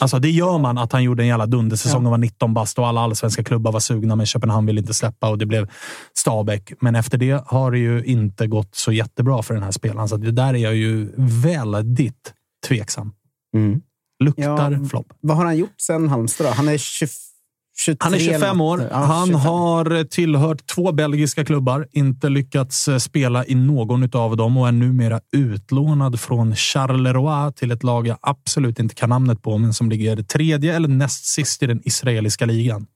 Alltså det gör man att han gjorde en jävla dundersäsong och var 19 bast och alla allsvenska klubbar var sugna, men Köpenhamn ville inte släppa och det blev Stabäck. Men efter det har det ju inte gått så jättebra för den här spelaren, så det där är jag ju väldigt tveksam. Mm. Luktar Ja, flopp. Vad har han gjort sen Halmstad då? Han är 20, 23 Han är 25 eller år. Ja, Han 25. har tillhört två belgiska klubbar, inte lyckats eh, spela i någon av dem och är numera utlånad från Charleroi till ett lag jag absolut inte kan namnet på, men som ligger tredje eller näst sist i den israeliska ligan.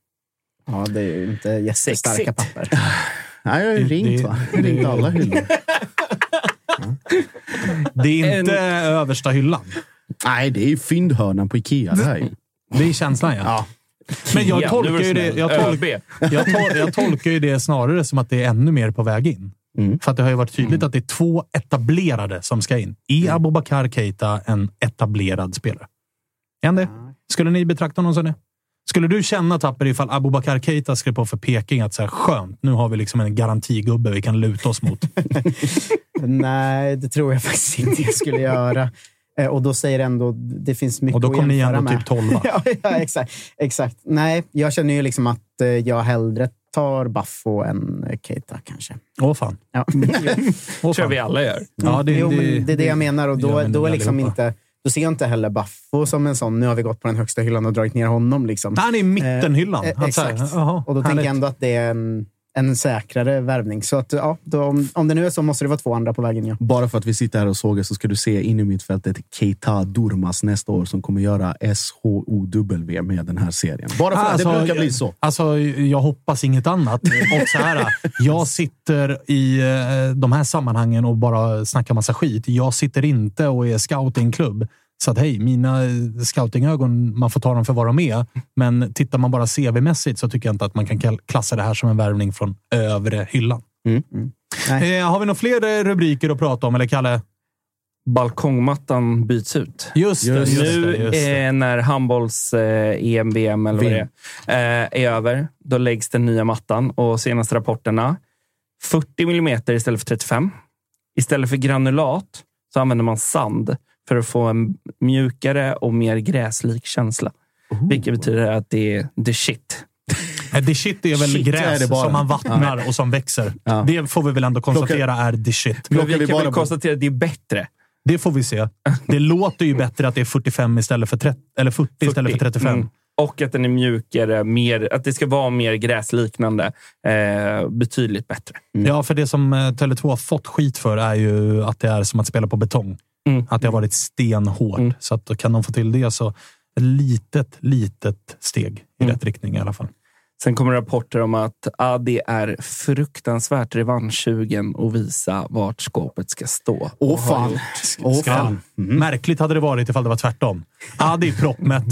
Ja, det är ju inte jättestarka Sexigt. papper. Nej, jag har ju Det- ringt det- va? Jag har ringt det- alla hyllor. Det är inte översta hyllan. Nej, det är ju fyndhörnan på Ikea det här. Det är känslan, ja. Ja. Men jag tolkar, ju det, jag, tolk, ÖB. jag, tol, jag tolkar ju det snarare som att det är ännu mer på väg in. Mm. För att det har ju varit tydligt att det är två etablerade som ska in. Är Abubakar Keita en etablerad spelare? Är han det? Skulle ni betrakta honom som det? Skulle du känna, Tapper, ifall Abubakar Keita skrev på för Peking att så här, skönt, nu har vi liksom en garantigubbe vi kan luta oss mot. Nej, det tror jag faktiskt inte jag skulle göra. Eh, Och då säger ändå det finns mycket Och då att kom ni jämföra ändå med. typ 12 ja, ja, exakt, exakt. Nej, jag känner ju liksom att eh, jag hellre tar Baffo än eh, Keita kanske. Åh fan. Ja. Åh, tror fan. vi alla gör. Ja, det, jo, det, men det är det jag menar och det då, då, är liksom inte, då ser jag inte heller Baffo som en sån, nu har vi gått på den högsta hyllan och dragit ner honom. Liksom. Han är i mittenhyllan. Eh, Att exakt. jaha, och då tänker härligt. jag ändå att det är en, en säkrare värvning. Så att, ja, då, om, om det nu är så måste det vara två andra på vägen. Ja. Bara för att vi sitter här och sågar så ska du se in i mittfältet Keita Durmas nästa år som kommer göra SHOW med den här serien. Bara för att det brukar bli så. Alltså, jag hoppas inget annat. Och så här, jag sitter i eh, de här sammanhangen och bara snackar massa skit. Jag sitter inte och är scout i en klubb. Så att hej, mina scoutingögon, man får ta dem för vad de är. Men tittar man bara CV-mässigt så tycker jag inte att man kan klassa det här som en värvning från övre hyllan. Nej. Eh, har vi några fler eh, rubriker att prata om, eller Kalle? Balkongmattan byts ut. Just det. Just Just nu det, just det. eh, när handbolls eh, VM eller vad det är, eh, är över, då läggs den nya mattan och senaste rapporterna 40 millimeter istället för 35. Istället för granulat så använder man sand för att få en mjukare och mer gräslik känsla. Vilket betyder att det är the shit. The shit är väl Shit är gräs bara. som man vattnar och som växer. Ja. Det får vi väl ändå konstatera är the shit. Men vi kan väl konstatera att det är bättre. Det får vi se. Det låter ju bättre att det är 45 istället för 30, eller 40, istället för 35. Mm. Och att den är mjukare, mer, att det ska vara mer gräsliknande. Eh, betydligt bättre. Ja, för det som eh, Tele2 har fått skit för är ju att det är som att spela på betong. Mm. Att det har varit stenhårt. Mm. Så att kan de få till det så ett litet, litet steg i Mm. rätt riktning i alla fall. Sen kommer rapporter om att Adi är fruktansvärt revanschsugen och visa vart skåpet ska stå. Åh fan. Åh Skräll. fan. Märkligt hade det varit ifall det var tvärtom. Adi är proppmätt.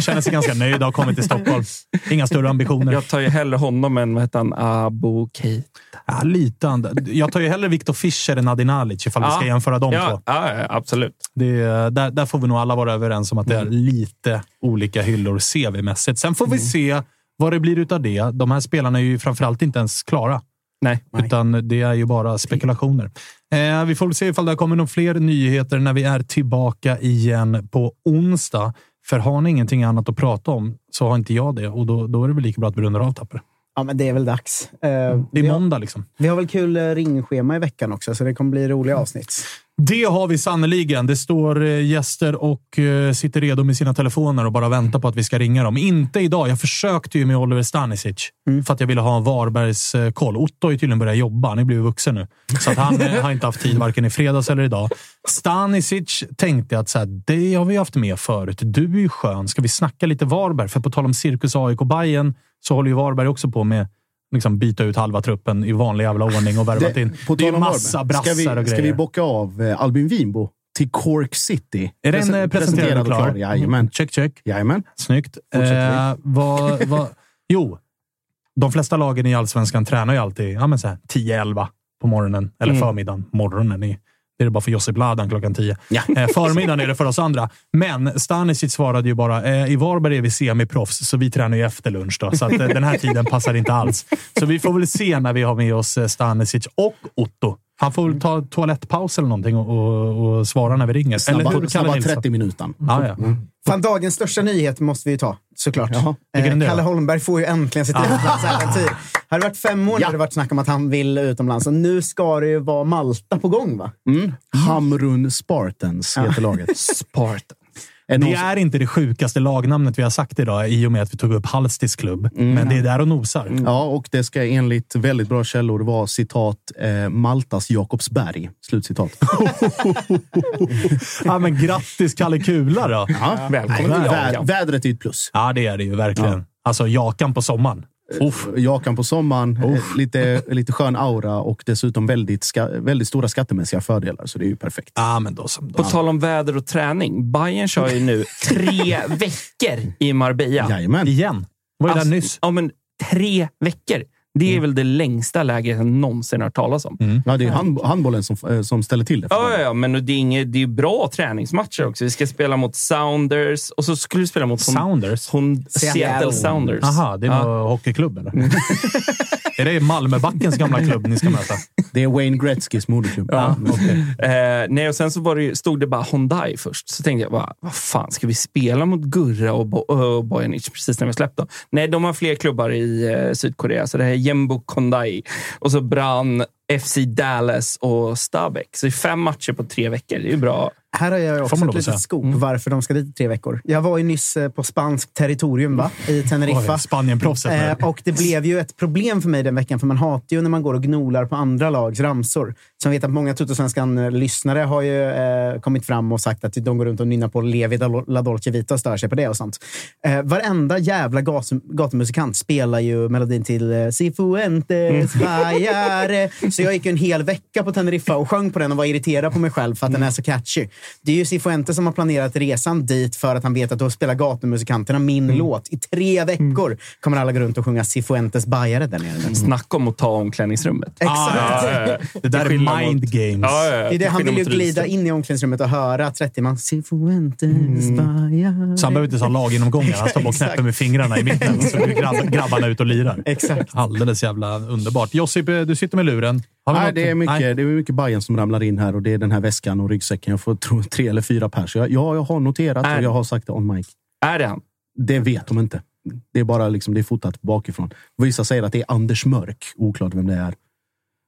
Känner sig ganska nöjd och har kommit till Stockholm. Inga större ambitioner. Jag tar ju hellre honom än vad heter han, Abu Keita. Ja, lite and- Jag tar ju hellre Viktor Fischer än Adi Nalic ifall vi ska Ja. jämföra de två. Ja, ja, ja, absolut. Det, där, där får vi nog alla vara överens om att det är lite olika hyllor CV-mässigt. Sen får vi se vad det blir utav det. De här spelarna är ju framförallt inte ens klara. Nej. Utan det är ju bara spekulationer. Eh, vi får väl se ifall det kommer några fler nyheter när vi är tillbaka igen på onsdag. För har ni ingenting annat att prata om så har inte jag det och då, då är det väl lika bra att vi rundar av Tapper. Ja, men det är väl dags. Eh, Det är måndag liksom. vi har väl kul eh, ringschema i veckan också, så det kommer bli roliga avsnitt. Det har vi sannoliken. Det står eh, gäster och eh, sitter redo med sina telefoner och bara väntar på att vi ska ringa dem. Inte idag. Jag försökte ju med Oliver Stanisic för att jag ville ha en Varbergs eh, koll. Otto har ju tydligen börjat jobba. Han är blivit vuxen nu. Så att han har inte haft tid varken i fredags eller idag. Stanisic tänkte att så här, det har vi haft med förut. Du är ju skön. Ska vi snacka lite Varberg? För på tal om cirkus AIK Bayern så håller ju Varberg också på med liksom byta ut halva truppen i vanlig jävla ordning och värvat in. Det är om massa brassar ska vi, och grejer. Ska vi bocka av eh, Albin Winbo till Cork City? Är den eh, presenterad och klar? Jajamän. Check, check. Jajamän. Snyggt. Eh, vad, vad, jo, de flesta lagen i allsvenskan tränar ju alltid ja, men så här, 10-11 på morgonen. Eller Mm. förmiddagen. Morgonen är, det är det bara för Josip Ladan klockan 10. Ja. Eh, förmiddagen är det för oss andra. Men Stanisic svarade ju bara, eh, i Varberg är vi semiproffs, så vi tränar ju efter lunch. Då, så att, eh, den här tiden passar inte alls. Så vi får väl se när vi har med oss eh, Stanisic och Otto. Han får väl ta toalettpaus eller någonting och, och, och svara när vi ringer. Snabba, eller hur, snabba Nilsson? 30 minuter. Ja, ja. Fan, dagens största nyhet måste vi ju ta, såklart. Jaha. Eh, Kalle? Holmberg får ju äntligen sitt utlandsäventyr. Har det varit fem år när det varit snack om att han vill utomlands och nu ska det ju vara Malta på gång, va? Mm. Hamrun Spartans heter laget. Spartan. Är någon Det är inte det sjukaste lagnamnet vi har sagt idag i och med att vi tog upp Halstis klubb. Men det är där och nosar. Ja, och det ska enligt väldigt bra källor vara citat eh, Maltas Jakobsberg. Slutcitat. Ja, men grattis Kalle Kula då! Ja. Välkommen till Vä- Jakan. vädret är ett plus. Ja, det är det ju verkligen. Alltså Jakan på sommaren. Uff. Jakan på sommaren, eh, lite, lite skön aura och dessutom väldigt, ska, väldigt stora skattemässiga fördelar. Så det är ju perfekt. Ja, men då som På då. tal om väder och träning. Bayern kör ju nu tre veckor i Marbella. Jajamän. Igen. Var ju där Alltså, nyss. Ja, men tre veckor. Det är väl det längsta läget jag någonsin har hört talas om. Ja, det är hand, handbollen som, eh, som ställer till det. Ja, ja, ja, men det är, inget, det är bra träningsmatcher också. Vi ska spela mot Sounders och så skulle vi spela mot hon, Sounders? hon, Seattle Sounders. Aha, det är Ja. någon hockeyklubb eller? är det Malmöbackens gamla klubb ni ska möta? Det är Wayne Gretzkys moderklubb. Ja. Okej. Eh, nej, och sen så var det, stod det bara Hyundai först. Så tänkte jag, vad, vad fan, ska vi spela mot Gurra och, Bo, och Bojanic precis när vi släppte dem? Nej, de har fler klubbar i eh, Sydkorea. Så det här är Jeonbuk Hyundai och så Brann, FC Dallas och Stabæk. Så det är fem matcher på tre veckor. Det är ju bra. Här har jag också ett litet säga. scoop varför de ska dit i tre veckor. Jag var ju nyss eh, på spanskt territorium va? i Teneriffa. Spanien-proffset. Eh, och det blev ju ett problem för mig den veckan, för man hatar ju när man går och gnolar på andra lags ramsor. Jag vet att många Tuttosvenskan-lyssnare har ju eh, kommit fram och sagt att de går runt och nynnar på Levi La Dolce Vita och stör sig på det och sånt. Eh, varenda jävla gas, gatumusikant spelar ju melodin till eh, Cifuentes Bajare. Så jag gick en hel vecka på Teneriffa och sjöng på den och var irriterad på mig själv för att den är så catchy. Det är ju Cifuentes som har planerat resan dit för att han vet att då spelar gatumusikanterna min låt. I tre veckor kommer alla gå runt och sjunga Cifuentes Bajare där nere. Snacka om att ta omklädningsrummet. Exakt. Ja. det där är mind mot- games. Ja, ja, ja. Det är det, han vill ju glida in i omklädningsrummet och höra 30 man Cifuentes Bajare. Så han behöver inte ha laginomgångar. Han står bara och knäpper med fingrarna i mitten. Så går grabb, grabbarna ut och lirar. Exakt. Alldeles jävla underbart. Josip, eh, du sitter med luren. Nej, något? det, är mycket, Nej. det är mycket Bajen som ramlar in här och det är den här väskan och ryggsäcken. Jag får tro tre eller fyra pers. Jag, ja, jag har noterat Är- och jag har sagt det on mic. Är det han? Det vet de inte. Det är bara liksom, det är fotat bakifrån. Vissa säger att det är Anders Mörk. Oklart vem det är.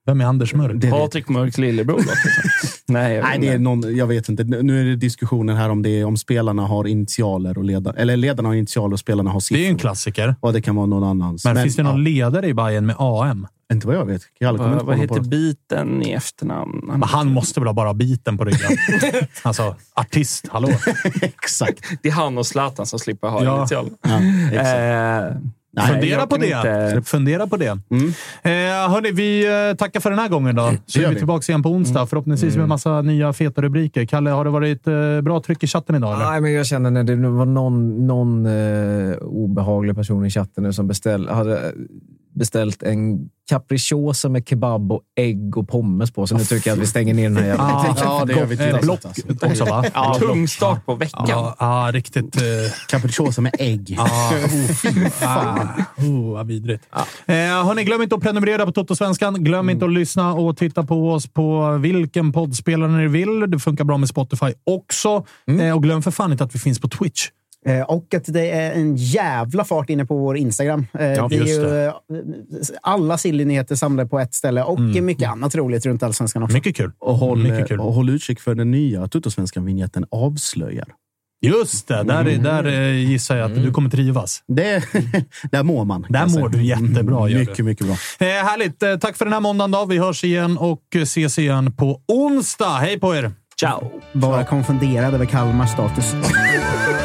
Vem är Anders Mörk? Det vet- Patrik Mörks lillebror? då, liksom. Nej, jag vet Nej, det är någon, jag vet inte. Nu är det diskussioner här om, det, om spelarna har initialer och ledare, eller ledarna har initialer och spelarna har siffror. Det är ju en klassiker. Och det kan vara någon annans. Men, finns det någon ja, ledare i Bayern med AM? Inte vad jag vet. Kalle kommer Vad, heter biten i efternamn? Men han måste väl ha bara biten på ryggen? alltså, artist. Hallå? Exakt. Det är han och Zlatan som slipper ha Ja. initial. Ja, exakt. Eh, Nej, Fundera på det. inte- Fundera på det. Mm. Eh, hörni, vi eh, tackar för den här gången. då. Så är vi tillbaka igen på onsdag. Förhoppningsvis med massa nya feta rubriker. Kalle, har det varit eh, bra tryck i chatten idag? Eller? Nej, men jag känner när det nu var någon, någon eh, obehaglig person i chatten nu som beställ, hade beställt en capricciosa med kebab och ägg och pommes på. Så nu tycker jag att vi stänger ner den här jävla Ah, Ja, det gör vi eh, till block också, va? Ja, tung start på veckan. Ja, ah, riktigt. Eh, Capricciosa med ägg. ah, oh, fy fan. Oh, vad vidrigt. Eh, hörni, glöm inte att prenumerera på Toto-svenskan. Glöm inte att lyssna och titta på oss på vilken poddspelare ni vill. Det funkar bra med Spotify också. Eh, och glöm för fan inte att vi finns på Twitch. Eh, Och att det är en jävla fart inne på vår Instagram. Eh, Ja, det är ju det. eh, alla sillynyheter samlade på ett ställe och Mm. mycket annat roligt runt allsvenskan också. Mycket kul. Och håll, Mycket kul. och håll utkik för den nya Tuttosvenskan-vinjetten Avslöjar. Just det, där, Mm. där gissar jag att du kommer trivas. Det, där mår man. Där mår du jättebra. Gör Mycket, du. mycket bra. Eh, härligt. Tack för den här måndagen. Då. Vi hörs igen och ses igen på onsdag. Hej på er! Ciao! Bara konfunderad över Kalmars status.